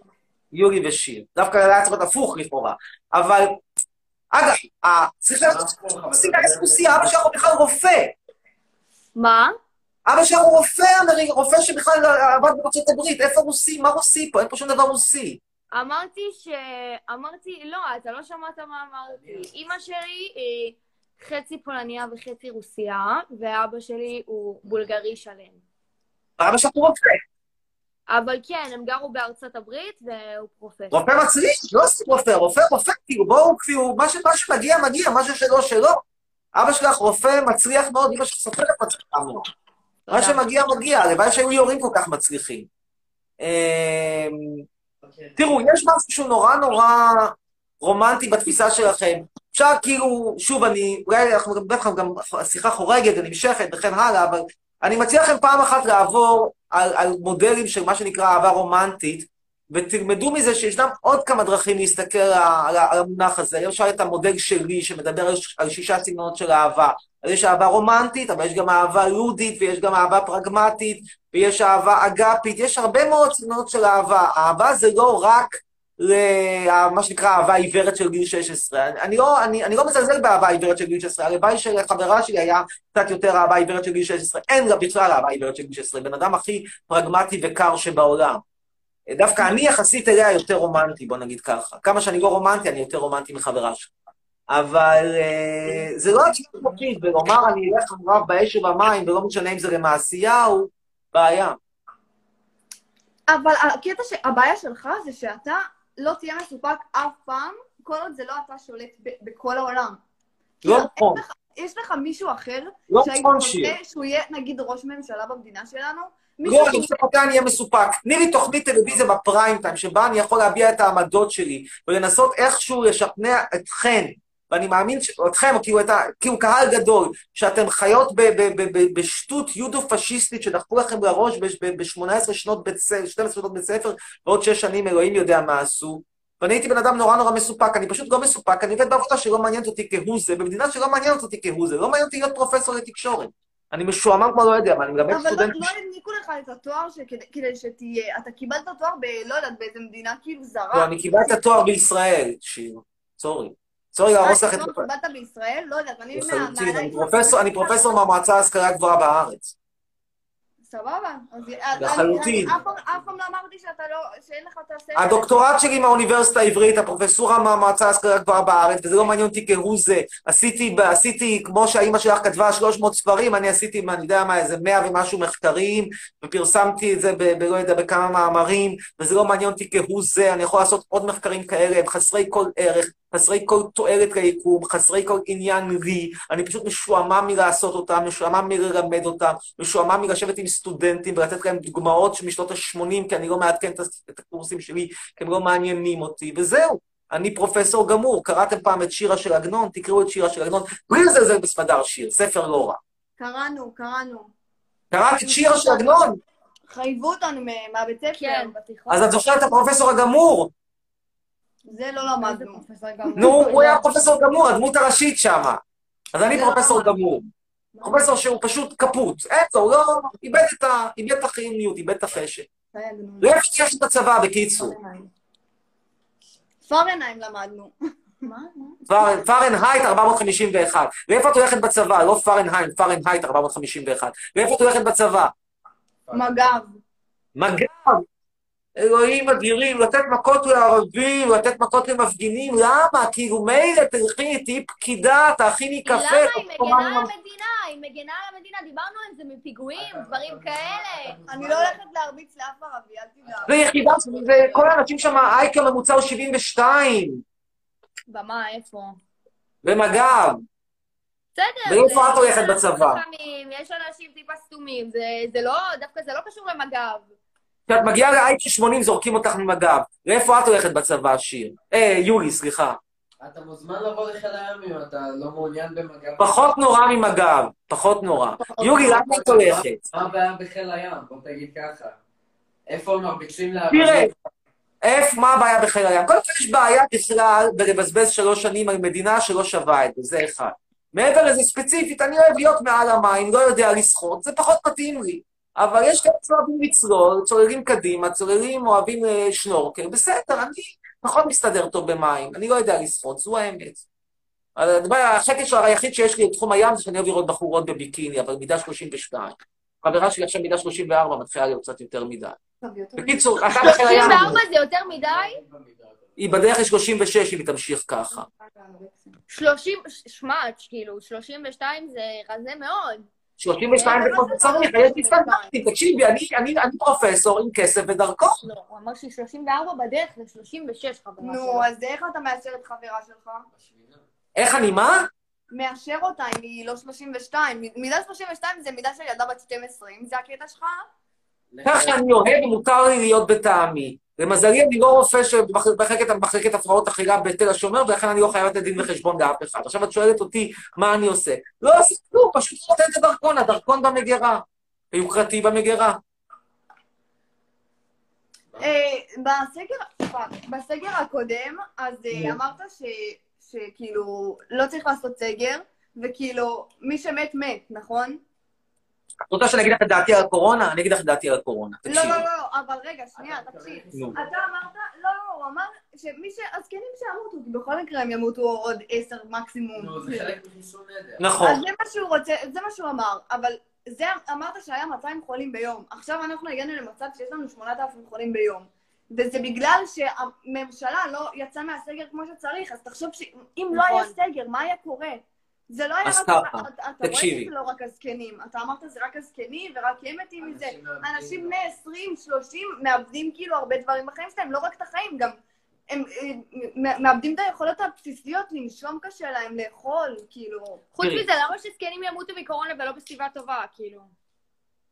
יולי ושיר. דווקא היה צריך להיות הפוך לכאורה. אבל, אגב, צריך לעשות סיבה אסקוסיה, אבא שלך הוא בכלל רופא. מה? אבא שלך הוא רופא, אמרי- רופא שבכלל עבד בארצות הברית. איפה רוסי? מה רוסי פה? אין פה שום דבר רוסי. אמרתי ש... אמרתי, לא, אתה לא שמעת מה אמרתי. אימא שלי היא חצי פולניה וחצי רוסיה, ואבא שלי הוא בולגרי שלם. אבא שלך הוא רופא. אבל כן, הם גרו בארצות הברית, והוא פרופסור. רופא מצליח, לא סתם רופא, רופא רופא, כאילו, בואו, כאילו, מה ש- מה שמגיע, מגיע, מה ששלו, שלו. אבא שלך רופא מצליח מאוד, אמא שלך סופרת מצליחה מאוד. מה שמגיע, מגיע, הלוואי שהיו לי הורים כל כך מצליחים. אמ, תראו, יש משהו שהוא נורא נורא רומנטי בתפיסה שלכם. אפשר כאילו, שוב, אני, אולי אנחנו גם, בטח גם השיחה חורגת ונמשכת וכן הלאה, אבל אני מציע לכם פעם אחת לעבור על, על מודלים של מה שנקרא אהבה רומנטית, ותלמדו מזה שישנם עוד כמה דרכים להסתכל על, על, על המונח הזה. למשל את המודל שלי, שמדבר על, על שישה סגנונות של אהבה. אז יש אהבה רומנטית, אבל יש גם אהבה לודית, ויש גם אהבה פרגמטית, ויש אהבה אגפית, יש הרבה מאוד סגנונות של אהבה. אהבה זה לא רק למה שנקרא אהבה עיוורת של גיל 16. אני, אני, לא, אני, אני לא מזלזל באהבה עיוורת של גיל 16, הלוואי שלחברה שלי היה קצת יותר אהבה עיוורת של גיל 16. אין לה בכלל אהבה עיוורת של גיל 16, בן אדם הכי פרגמטי וקר שבעולם. דווקא אני יחסית אליה יותר רומנטי, בוא נגיד ככה. כמה שאני לא רומנטי, אני יותר רומנטי מחברה שלי. אבל אה, זה לא התשובה חופשית, ולומר אני אלך רב באש ובמים, ולא משנה אם זה למעשייה, הוא בעיה. אבל הקטע, הבעיה שלך זה שאתה לא תהיה מסופק אף פעם, כל עוד זה לא אתה שולט בכל העולם. לא נכון. יש לך מישהו אחר, לא שהיית נכון, רוצה. שהוא יהיה נגיד ראש ממשלה במדינה שלנו? לא, אני רוצה מתי אני אהיה מסופק. תני לי תוכנית טלוויזיה בפריים טיים, שבה אני יכול להביע את העמדות שלי, ולנסות איכשהו לשכנע אתכן, ואני מאמין, ש- אתכם, כאילו, את ה... כאילו קהל גדול, שאתם חיות ב- ב- ב- בשטות יודו-פשיסטית שדחפו לכם לראש ב-18 שנות בית ספר, 12 שנות בית ספר, ועוד 6 שנים אלוהים יודע מה עשו. ואני הייתי בן אדם נורא נורא מסופק, אני פשוט לא מסופק, אני עובד בעבודה שלא מעניינת אותי כהוא זה, במדינה שלא מעניינת אותי כהוא זה, לא מעניין אותי להיות פרופסור לתקשורת. אני משועמם כמו לא יודע, מה, אני מלמד אבל לא- לא העניקו לך את התואר כדי שתהיה, אתה קיבלת תואר ב... לא יודעת, באיזה מדינה כאילו זרה. לא, אני קיבלתי תואר בישראל, שיר. סורי. סורי להרוס לך את... תואר קיבלת בישראל? לא יודעת, אני מה- לחלוטין, מהעיניים אני פרופסור, מהמועצה להשכלה הגבוהה בארץ. סבבה. לחלוטין. אף פעם- לא אמרתי שאתה לא, שאין לך את הספר. הדוקטורט שלי מהאוניברסיטה העברית, הפרופסורה מהמועצה להשכלה גבוהה בארץ, וזה לא מעניין אותי כהוא זה. עשיתי, עשיתי, כמו שהאימא שלך כתבה 300 ספרים, אני עשיתי, אני יודע מה, איזה 100 ומשהו מחקרים, ופרסמתי את זה ב... ב- לא יודע, בכמה מאמרים, וזה לא מעניין אותי כהוא זה, אני יכול לעשות עוד מחקרים כאלה, הם חסרי כל ערך, חסרי כל תועלת ליקום, חסרי כל עניין לי, אני פשוט משועמם מלעשות אותם, משועמם מללמד אותם, משועמם מלשבת עם סטודנטים ולתת להם דוגמאות משנות ה-80, כי אני לא מעדכן את הקורסים שלי, כי הם לא מעניינים אותי, וזהו. אני פרופסור גמור, קראתם פעם את שירה של עגנון? תקראו את שירה של עגנון, בלי לזלזל בסמדר שיר, ספר לא רע. קראנו, קראנו. קראת את שירה של עגנון? חייבו אותנו מה- מהבית ספר. כן, בתיכון. אז את זוכרת את הפרופסור הגמור. זה לא למדנו. נו, הוא היה פרופסור גמור, הדמות הראשית שם. אז אני לא פרופסור למדנו. גמור. פרופסור שהוא פשוט קפוט. אין לו, הוא לא... איבד את ה... איבד את החיוניות, איבד את החשק. לא איפה יש את הצבא, בקיצור. פרנהיים למדנו. פר- פרנהייט 451. לאיפה את הולכת בצבא? לא פרנהייט, פרנהייט 451. לאיפה את הולכת בצבא? מג"ב. מג"ב. אלוהים אדירים, לתת מכות לערבים, לתת מכות למפגינים, למה? כאילו מילא תלכי, תהיי פקידה, תאכיני קפה. למה? היא מגנה. על המדינה, היא מגנה על המדינה, דיברנו על זה מפיגועים, דברים כאלה. אני לא הולכת להרביץ לאף ערבי, אל תדאג. זה יחידה, זה כל האנשים שם, האייקר הממוצע הוא 72, במה, איפה? במג"ב. בסדר. ואיפה את הולכת בצבא? לפעמים יש אנשים טיפה סתומים, זה- זה לא, דווקא זה לא קשור למג"ב. כשאת מגיעה לאייקר 80 זורקים אותך ממג"ב. לאיפה את הולכת בצבא, שיר? אה, יולי, סליחה. אתה מוזמן לבוא לחיל הים אם אתה לא מעוניין במגע. פחות נורא ממג"ב, פחות נורא. יולי, לאן את הולכת? מה הבעיה בחיל הים? בוא תגיד ככה. איפה הם מרביצים לערבים? תראה, איפה, מה הבעיה בחיל הים? קודם כל יש בעיה בכלל בלבזבז שלוש שנים על מדינה שלא שווה את זה, זה אחד. מעבר לזה, ספציפית, אני אוהב להיות מעל המים, לא יודע לשחות, זה פחות מתאים לי. אבל יש כאלה שאוהבים לצלול, צוללים קדימה, צוללים אוהבים אה, שנורקל, בסדר, אני פחות מסתדר טוב במים, אני לא יודע לשחות, זו האמת. הדבר, השקט היחיד שיש לי בתחום הים זה שאני אוהב לראות בחורות בביקיני, אבל מידה 32. חברה שלי עכשיו מידה 34, מתחילה להיות קצת יותר מדי. בקיצור, אתה בחיל הים, 34 זה יותר מדי? היא בדרך ל-36 אם היא תמשיך ככה. 30, שמע, כאילו, 32 זה רזה מאוד. 32 זה כמו שצריך, יש לי סטנדרטים, תקשיבי, אני, אני, אני פרופסור עם כסף ודרכון. לא, הוא אמר שהיא 34 בדרך ל-36, חברה שלו. נו, אז איך אתה מאשר את חברה שלך? איך אני מה? מאשר אותה אם היא לא 32. מידה 32 זה מידה של ילדה בת 12. אם זה הקטע שלך, כך שאני אוהב ומותר לי להיות בטעמי. למזלי, אני לא רופא שבמחלקת במחלקת הפרעות אכילה בתל השומר, ולכן אני לא חייב לתת דין וחשבון לאף אחד. עכשיו את שואלת אותי מה אני עושה. לא עושה כלום, פשוט נותן את הדרכון, הדרכון במגירה. היוקרתי במגירה. אה, בסגר, הקודם, אז אה, אמרת שכאילו לא צריך לעשות סגר, וכאילו מי שמת מת, נכון? את רוצה שאני אגיד לך את דעתי על הקורונה? אני אגיד לך את דעתי על הקורונה. לא. לא, לא, אבל רגע, שנייה, תקשיב. אתה אמרת, לא, לא, הוא אמר שמי ש... הזקנים שימותו, כי בכל מקרה הם ימותו עוד עשר מקסימום. נכון. אז זה מה שהוא רוצה, זה מה שהוא אמר, אבל זה אמרת שהיה 200 חולים ביום. עכשיו אנחנו הגענו למצב שיש לנו 8,000 חולים ביום. וזה בגלל שהממשלה לא יצאה מהסגר כמו שצריך, אז תחשוב שאם לא היה סגר, מה היה קורה? זה לא היה רק... אתה רואה. שזה לא רק הזקנים. אתה אמרת זה רק הזקנים ורק הם מתים מזה. אנשים בני 20, 30 מאבדים כאילו הרבה דברים בחיים שלהם, לא רק את החיים, גם הם אה, מאבדים את היכולות הבסיסיות, לנשום קשה להם, לאכול, כאילו... חוץ. מזה, למה שזקנים ימותו מקורונה ולא בסביבה טובה, כאילו?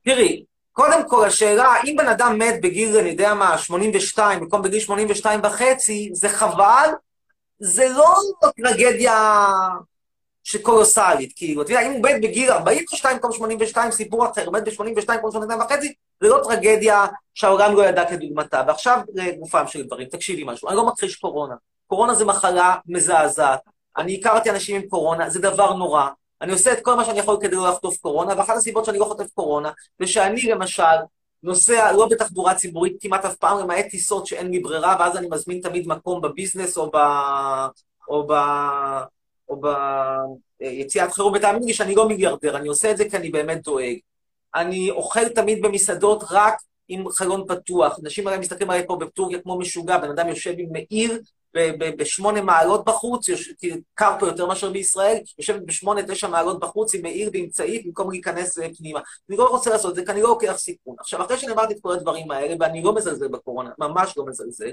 תראי, קודם כל, השאלה, אם בן אדם מת בגיל, אני יודע מה, 82, במקום בגיל 82 וחצי, זה חבל, זה לא טרגדיה שקולוסלית, כאילו, אתה יודע, אם הוא מת בגיל 42 במקום 82, סיפור אחר, הוא מת ב-82 במקום 82 וחצי, זה לא טרגדיה שהעולם לא ידע כדוגמתה. ועכשיו לגופם של דברים, תקשיבי משהו, אני לא מכחיש קורונה. קורונה זה מחלה מזעזעת. אני הכרתי אנשים עם קורונה, זה דבר נורא. אני עושה את כל מה שאני יכול כדי לא לחטוף קורונה, ואחת הסיבות שאני לא חוטף קורונה, זה שאני למשל נוסע לא בתחבורה ציבורית כמעט אף פעם, למעט טיסות שאין לי ברירה, ואז אני מזמין תמיד מקום בביזנס או ב... או ב... או ביציאת חירום, ותאמין לי שאני לא מיליארדר, אני עושה את זה כי אני באמת דואג. אני אוכל תמיד במסעדות רק עם חלון פתוח. אנשים הרי מסתכלים עליי פה בטורקיה כמו משוגע, בן אדם יושב עם מעיר בשמונה מעלות בחוץ, כי קר פה יותר מאשר בישראל, יושבת בשמונה, תשע מעלות בחוץ עם מעיר ועם צעית במקום להיכנס אה, פנימה. אני לא רוצה לעשות את זה, כי אני לא לוקח סיכון. עכשיו, אחרי שאני אמרתי את כל הדברים האלה, ואני לא מזלזל בקורונה, ממש לא מזלזל,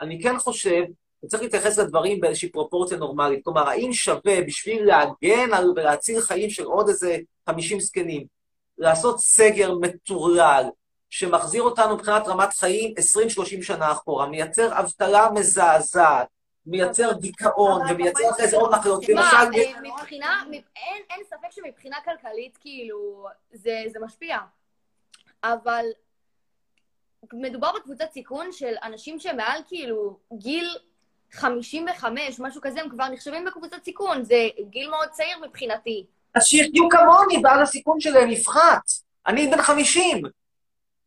אני כן חושב שצריך להתייחס לדברים באיזושהי פרופורציה נורמלית. כלומר, האם שווה בשביל להגן על ולהציל חיים של עוד איזה 50 זקנים, לעשות סגר מטורלל, שמחזיר אותנו מבחינת רמת חיים 20-30 שנה אחורה, מייצר אבטלה מזעזעת, מייצר דיכאון, ומייצר אחרי זה עוד מחלות. תשמע, אה, מבחינה, אין, אין ספק שמבחינה כלכלית, כאילו, זה, זה משפיע. אבל מדובר בקבוצת סיכון של אנשים שמעל, כאילו, גיל 55, משהו כזה, הם כבר נחשבים בקבוצת סיכון. זה גיל מאוד צעיר מבחינתי. אז שיחיו כמוני, ואז הסיכון שלהם יפחת. אני בן 50,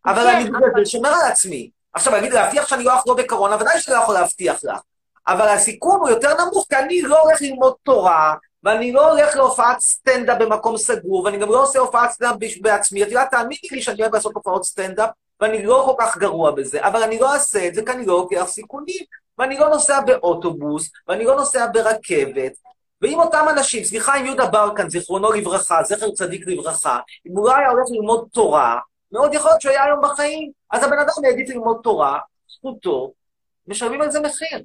אבל כן, אני שומר על עצמי. עכשיו, להגיד, להבטיח שאני לא אחזור בקורונה, ודאי שאני לא יכול להבטיח לך. אבל הסיכון הוא יותר נמוך, כי אני לא הולך ללמוד תורה, ואני לא הולך להופעת סטנדאפ במקום סגור, ואני גם לא עושה הופעת סטנדאפ בעצמי. את יודעת, תאמיני לי שאני אוהב לעשות הופעות סטנדאפ, ואני לא כל כך גרוע בזה, אבל אני לא אעשה את זה כי אני לא לוקח סיכונים, ואני לא נוסע באוטובוס, ואני לא נוסע ברכבת. ואם אותם אנשים, סליחה עם יהודה ברקן, זיכרונו לברכה, זכר צדיק לברכה, אם הוא לא היה הולך ללמוד תורה, מאוד יכול להיות שהוא היה היום בחיים. אז הבן אדם העדיף ללמוד תורה, זכותו, משלמים על זה מחיר.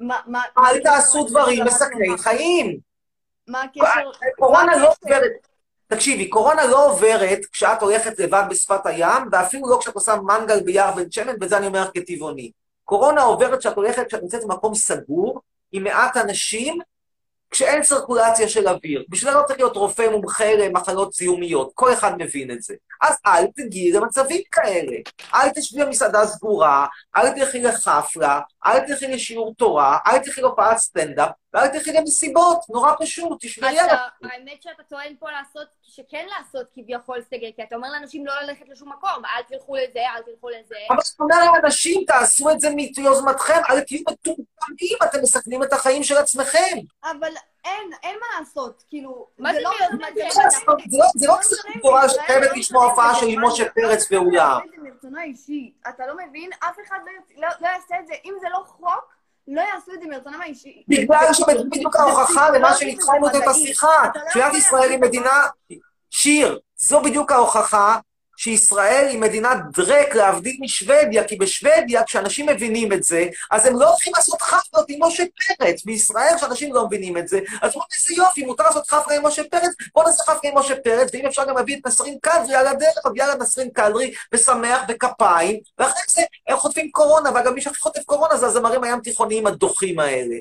מה, מה... אל תעשו דברים מסכני חיים. מה הקשר? קורונה לא? עוברת, תקשיבי, קורונה לא עוברת כשאת הולכת לבד בשפת הים, ואפילו לא כשאת עושה מנגל ביער בן שמן, וזה אני אומר כטבעוני. קורונה עוברת כשאת הולכת, כשאת נמצאת במקום סגור, עם מעט אנשים, כשאין צירקולציה של אוויר. בשביל זה לא צריך להיות רופא מומחה למחלות זיהומיות, כל אחד מבין את זה. אז אל תגיעי למצבים כאלה. אל תשבי במסעדה סגורה, אל תלכי לחפלה, אל תלכי לשיעור תורה, אל תלכי להופעת סטנדאפ, ואל תלכי למסיבות, נורא פשוט, תשמעי על אתה, האמת שאתה טוען פה לעשות, שכן לעשות כביכול סגר, כי אתה אומר לאנשים לא ללכת לשום מקום, אל תלכו לזה, אל תלכו לזה. אבל זאת אומרת לאנשים, תעשו את זה מיוזמתכם, אל תהיו מטומטמים, אתם מסכנים את החיים של עצמכם. אבל אין, אין מה לעשות, כאילו... מה זה לא מיוזמתכם? זה לא- זה לא כסף גבוהה שחייבת לשמוע הופעה של משה פרץ ואולם. אתה לא מבין? אף אחד לא לא לא יעשה את זה. אם זה לא חוק, לא יעשו את זה מרצונם האישי. בגלל שבדיוק ההוכחה למה שהתחלנו את השיחה, יכול ישראל היא מדינה... שיר, זו בדיוק ההוכחה שישראל היא מדינת דרק להבדיל משוודיה, כי בשוודיה, כשאנשים מבינים את זה, אז הם לא הולכים לעשות חפלות עם משה פרץ. בישראל, כשאנשים לא מבינים את זה, אז אומרים איזה יופי, מותר לעשות חפלה עם משה פרץ, בוא נעשה חפלה עם משה פרץ, ואם אפשר גם להביא את נסרין קדרי על הדרך, אז יאללה נסרין קדרי, ושמח בכפיים, ואחרי זה הם חוטפים קורונה, ואגב, מי שהכי חוטף קורונה זה הזמרים הים תיכוניים הדוחים האלה.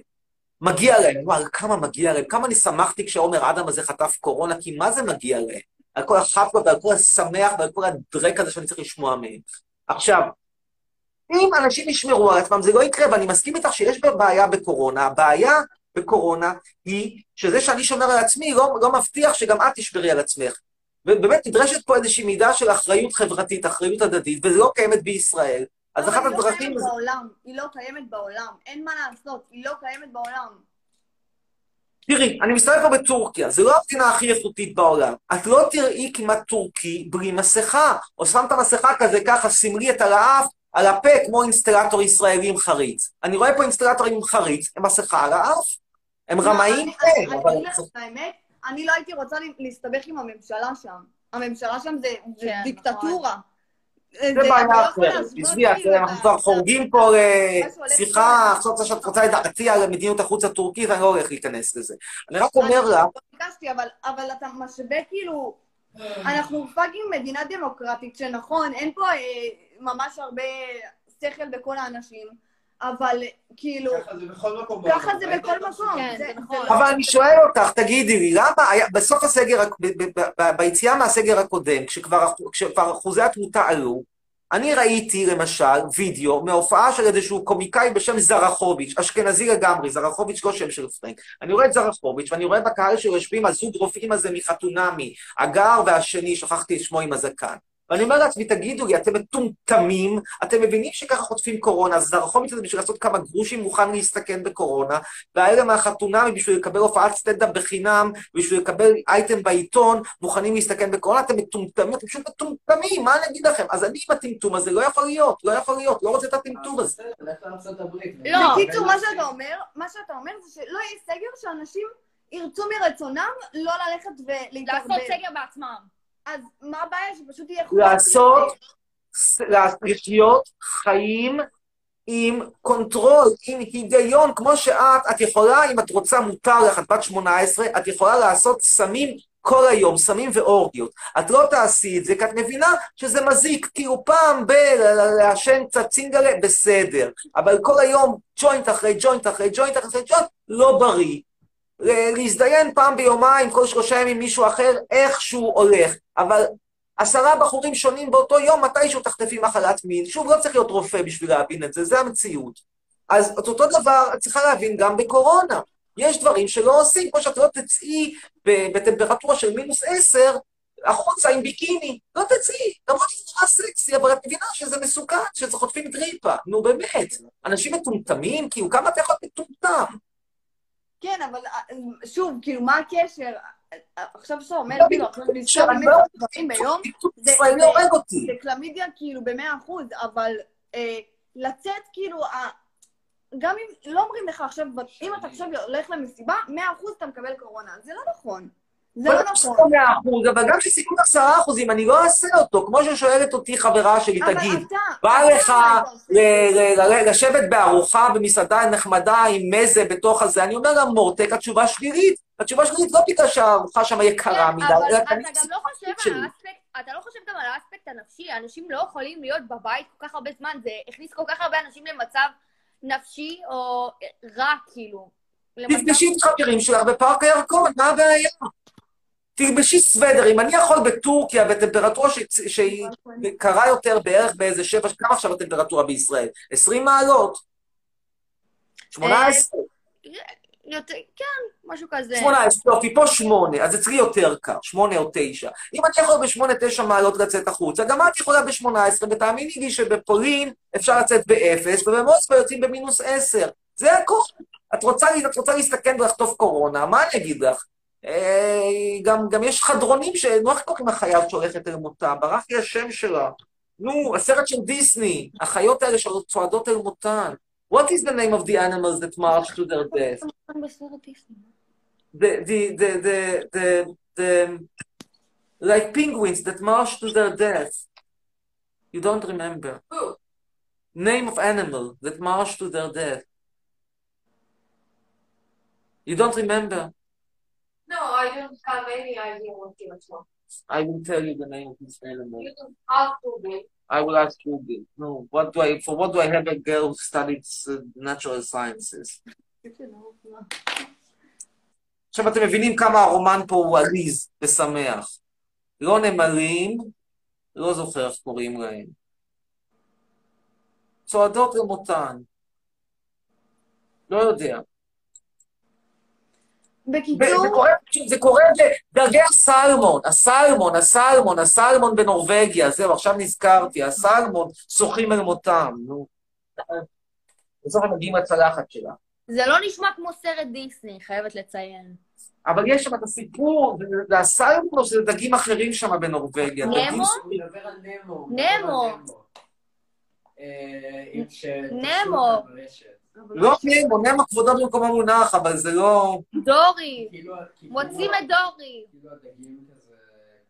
מגיע להם, וואי, כמה מגיע להם, כמה אני שמחתי כשעומר אדם הזה חטף קורונה, כי מה זה מגיע להם? על כל החפלות ועל כל השמח ועל כל הדרק הזה שאני צריך לשמוע מהם. עכשיו, אם אנשים ישמרו על עצמם, זה לא יקרה, ואני מסכים איתך שיש בעיה בקורונה. הבעיה בקורונה היא שזה שאני שומר על עצמי לא, לא מבטיח שגם את תשמרי על עצמך. ובאמת נדרשת פה איזושהי מידה של אחריות חברתית, אחריות הדדית, וזה לא קיימת בישראל. אז אחת היא לא הדרכים... קיימת בעולם. היא לא קיימת בעולם. אין מה לעשות. היא לא קיימת בעולם. תראי, אני מסתובב פה בטורקיה, זו לא המדינה הכי איכותית בעולם. את לא תראי כמעט טורקי בלי מסכה, או שמת מסכה כזה ככה, סמלי את על האף, על הפה, כמו אינסטלטור ישראלי עם חריץ. אני רואה פה אינסטלטורים עם חריץ, עם מסכה על האף. הם רמאים, אני- כן, אני. אגיד לך את האמת, אני לא הייתי רוצה להסתבך עם הממשלה שם. הממשלה שם זה כן, דיקטטורה. זה בעיה אחרת. עזבי, אנחנו כבר חורגים פה שהולך לשיחה, עכשיו שאת רוצה לדעתי על מדיניות החוץ הטורקית, אני לא הולך להיכנס לזה. אני רק אומר לה, לא ביקשתי, אבל, אבל אתה משווה כאילו, אנחנו פאקינג מדינה דמוקרטית, שנכון, אין פה אה, ממש הרבה שכל בכל האנשים, אבל כאילו... ככה זה בכל מקום. ככה. זה בכל את מקום. כן, זה- נכון. אבל אני שואל אותך, תגידי לי, למה בסוף הסגר, ביציאה מהסגר הקודם, כשכבר אחו- כשכבר אחוזי התמותה עלו, אני ראיתי למשל וידאו מהופעה של איזשהו קומיקאי בשם זרחוביץ', אשכנזי לגמרי, זרחוביץ' לא שם של פרנק. אני רואה את זרחוביץ' ואני רואה בקהל שלו יושבים הזוג רופאים הזה מחתונמי, הגר והשני, שכחתי את שמו עם הזקן. ואני אומר לעצמי, תגידו לי, אתם מטומטמים? אתם מבינים שככה חוטפים קורונה, אז זרחומיץ הזה בשביל לעשות כמה גרושים מוכן להסתכן בקורונה, והאלה מהחתונה, בשביל לקבל הופעת סטנדאפ בחינם, בשביל לקבל אייטם בעיתון, מוכנים להסתכן בקורונה, אתם מטומטמים, אתם פשוט מטומטמים, מה אני אגיד לכם? אז אני עם הטמטום הזה, לא יכול להיות, לא יכול להיות, לא רוצה את הטמטום הזה. לא. בקיצור, מה שאתה אומר, מה שאתה אומר זה שלא יהיה סגר שאנשים ירצו מרצונם לא ללכת ולהתערבב. לעשות סגר בעצמם. אז מה הבעיה? שפשוט יהיה חוק. לעשות, לחיות חיים עם control, עם היגיון, כמו שאת, את יכולה, אם את רוצה, מותר לך, את בת 18, את יכולה לעשות סמים כל היום, סמים ואורגיות. את לא תעשי את זה, כי את מבינה שזה מזיק, כאילו פעם ב... לעשן קצת צינגלה, בסדר. אבל כל היום ג'וינט אחרי ג'וינט אחרי ג'וינט אחרי ג'וינט, לא בריא. ל- להזדיין פעם ביומיים, כל שלושה ימים מישהו אחר, איכשהו הולך. אבל עשרה בחורים שונים באותו יום, מתישהו תחטפי מחלת מין. שוב, לא צריך להיות רופא בשביל להבין את זה, זה המציאות. אז את אותו דבר את צריכה להבין גם בקורונה. יש דברים שלא עושים, כמו שאת לא תצאי בטמפרטורה של מינוס עשר, החוצה עם ביקיני. לא תצאי, למרות שזה נורא סקסי, אבל את מבינה שזה מסוכן, שזה חוטפים דריפה. נו באמת, אנשים מטומטמים? כאילו, כמה אתה יכול להיות מטומטם? כן, אבל אה, שוב, כאילו, מה הקשר? אה, עכשיו שאתה אומר, לא, כאילו, עכשיו לזכור לא- באמת דברים ביום, זה- קלמידיה כאילו במאה אחוז, אבל אה, לצאת כאילו, גם אם לא אומרים לך עכשיו, אם אתה עכשיו הולך למסיבה, מאה אחוז אתה מקבל קורונה. זה לא נכון. זה לא נכון. לא מאה אחוז, אבל גם כשסיכון עשרה אחוזים, אני לא אעשה אותו. כמו ששואלת אותי חברה שלי, תגיד, בא אתה לך לשבת בארוחה במסעדה נחמדה עם מזה בתוך הזה? אני אומר לה, מורטק, התשובה שלילית. התשובה שלילית לא בגלל שהארוחה שם יקרה כן, מדי, אלא אתה גם לא חושב שלי. על האספקט, אתה לא חושב גם על האספקט הנפשי, אנשים לא יכולים להיות בבית כל כך הרבה זמן, זה הכניס כל כך הרבה אנשים למצב נפשי או רע, כאילו. תפגשי את חברים שלך בפארק הירקון, מה הבעיה? תלבשי סוודר, אם אני יכול בטורקיה בטמפרטורה ש- שהיא קרה יותר בערך באיזה שבע, כמה עכשיו הטמפרטורה בישראל? 20 מעלות? 18? יותר, כן, משהו כזה. 18, יופי, פה 8, אז אצלי יותר קר, 8 או 9. אם אני יכול ב-8-9 מעלות לצאת החוצה, גם את יכולה ב-18, ותאמיני לי שבפולין אפשר לצאת ב-0, ובמוסקבה יוצאים במינוס 10. זה הכול. את רוצה, את רוצה להסתכן ולחטוף קורונה, מה אני אגיד לך? אה, גם, גם יש חדרונים ש... נו, איך קוראים לחייל שהולכת אל מותה? ברח לי השם שלה. נו, הסרט של דיסני, החיות האלה שצועדות אל מותן. What is the name of the animals that march to their death? the the the the the, the like penguins that march to their death. You don't remember. Name of animal that march to their death. You don't remember. No, I don't have any idea what you're talking. I will tell you the name of this animal. You can ask Google. I will ask Google. No, what do I for what do I have a girl who studies uh, natural sciences? עכשיו אתם מבינים כמה הרומן פה הוא עליז ושמח. לא נמלים, לא זוכר איך קוראים להם. צועדות למותן. לא יודע. זה בקיצור, קורה, זה קורה בדרגי הסלמון, הסלמון, הסלמון, הסלמון בנורבגיה, זהו, עכשיו נזכרתי, הסלמון שוחים אל מותם, נו. בסוף הם מגיעים לצלחת שלה. זה לא נשמע כמו סרט דיסני, חייבת לציין. אבל יש שם את הסיפור, זה- זה הסלמון או שזה דגים אחרים שם בנורבגיה? נמו? נמו. נמו. אה, ש- נמו. לא נמו, נמו כבודו במקומו מונח, אבל זה לא... דורי. כאילו- כאילו- מוצאים את דורי. כאילו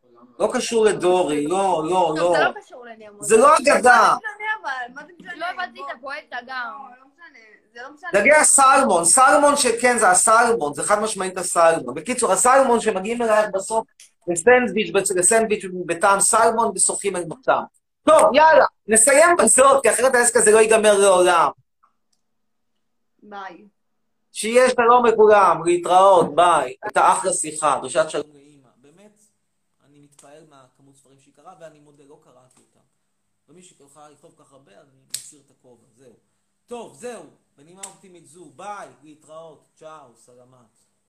כולם... לא קשור לדורי, לא, לא, לא. זה לא קשור לנמו. זה לא אגדה. לא הבנתי את הפואנטה גם. זה לא משנה. דגי הסלמון, סלמון שכן, זה הסלמון, זה חד משמעית הסלמון. בקיצור, הסלמון שמגיעים אלייך בסוף לסנדוויץ', לסנדוויץ' בטעם סלמון ושוחים את מותם. טוב, יאללה, נסיים בזאת, כי אחרת העסק הזה לא ייגמר לעולם. ביי. שיהיה שלום לכולם, להתראות, ביי. הייתה אחלה שיחה, דרישת שלום לאימא. באמת, אני מתפעל מהכמות ספרים שהיא קראה, ואני מודה, לא קראתי אותם. ומי שיכולה לכתוב כך הרבה, אני מסיר את הכובע, זהו. טוב, זהו, בנימה אופטימית זו, ביי, להתראות, צ'או, סלמת.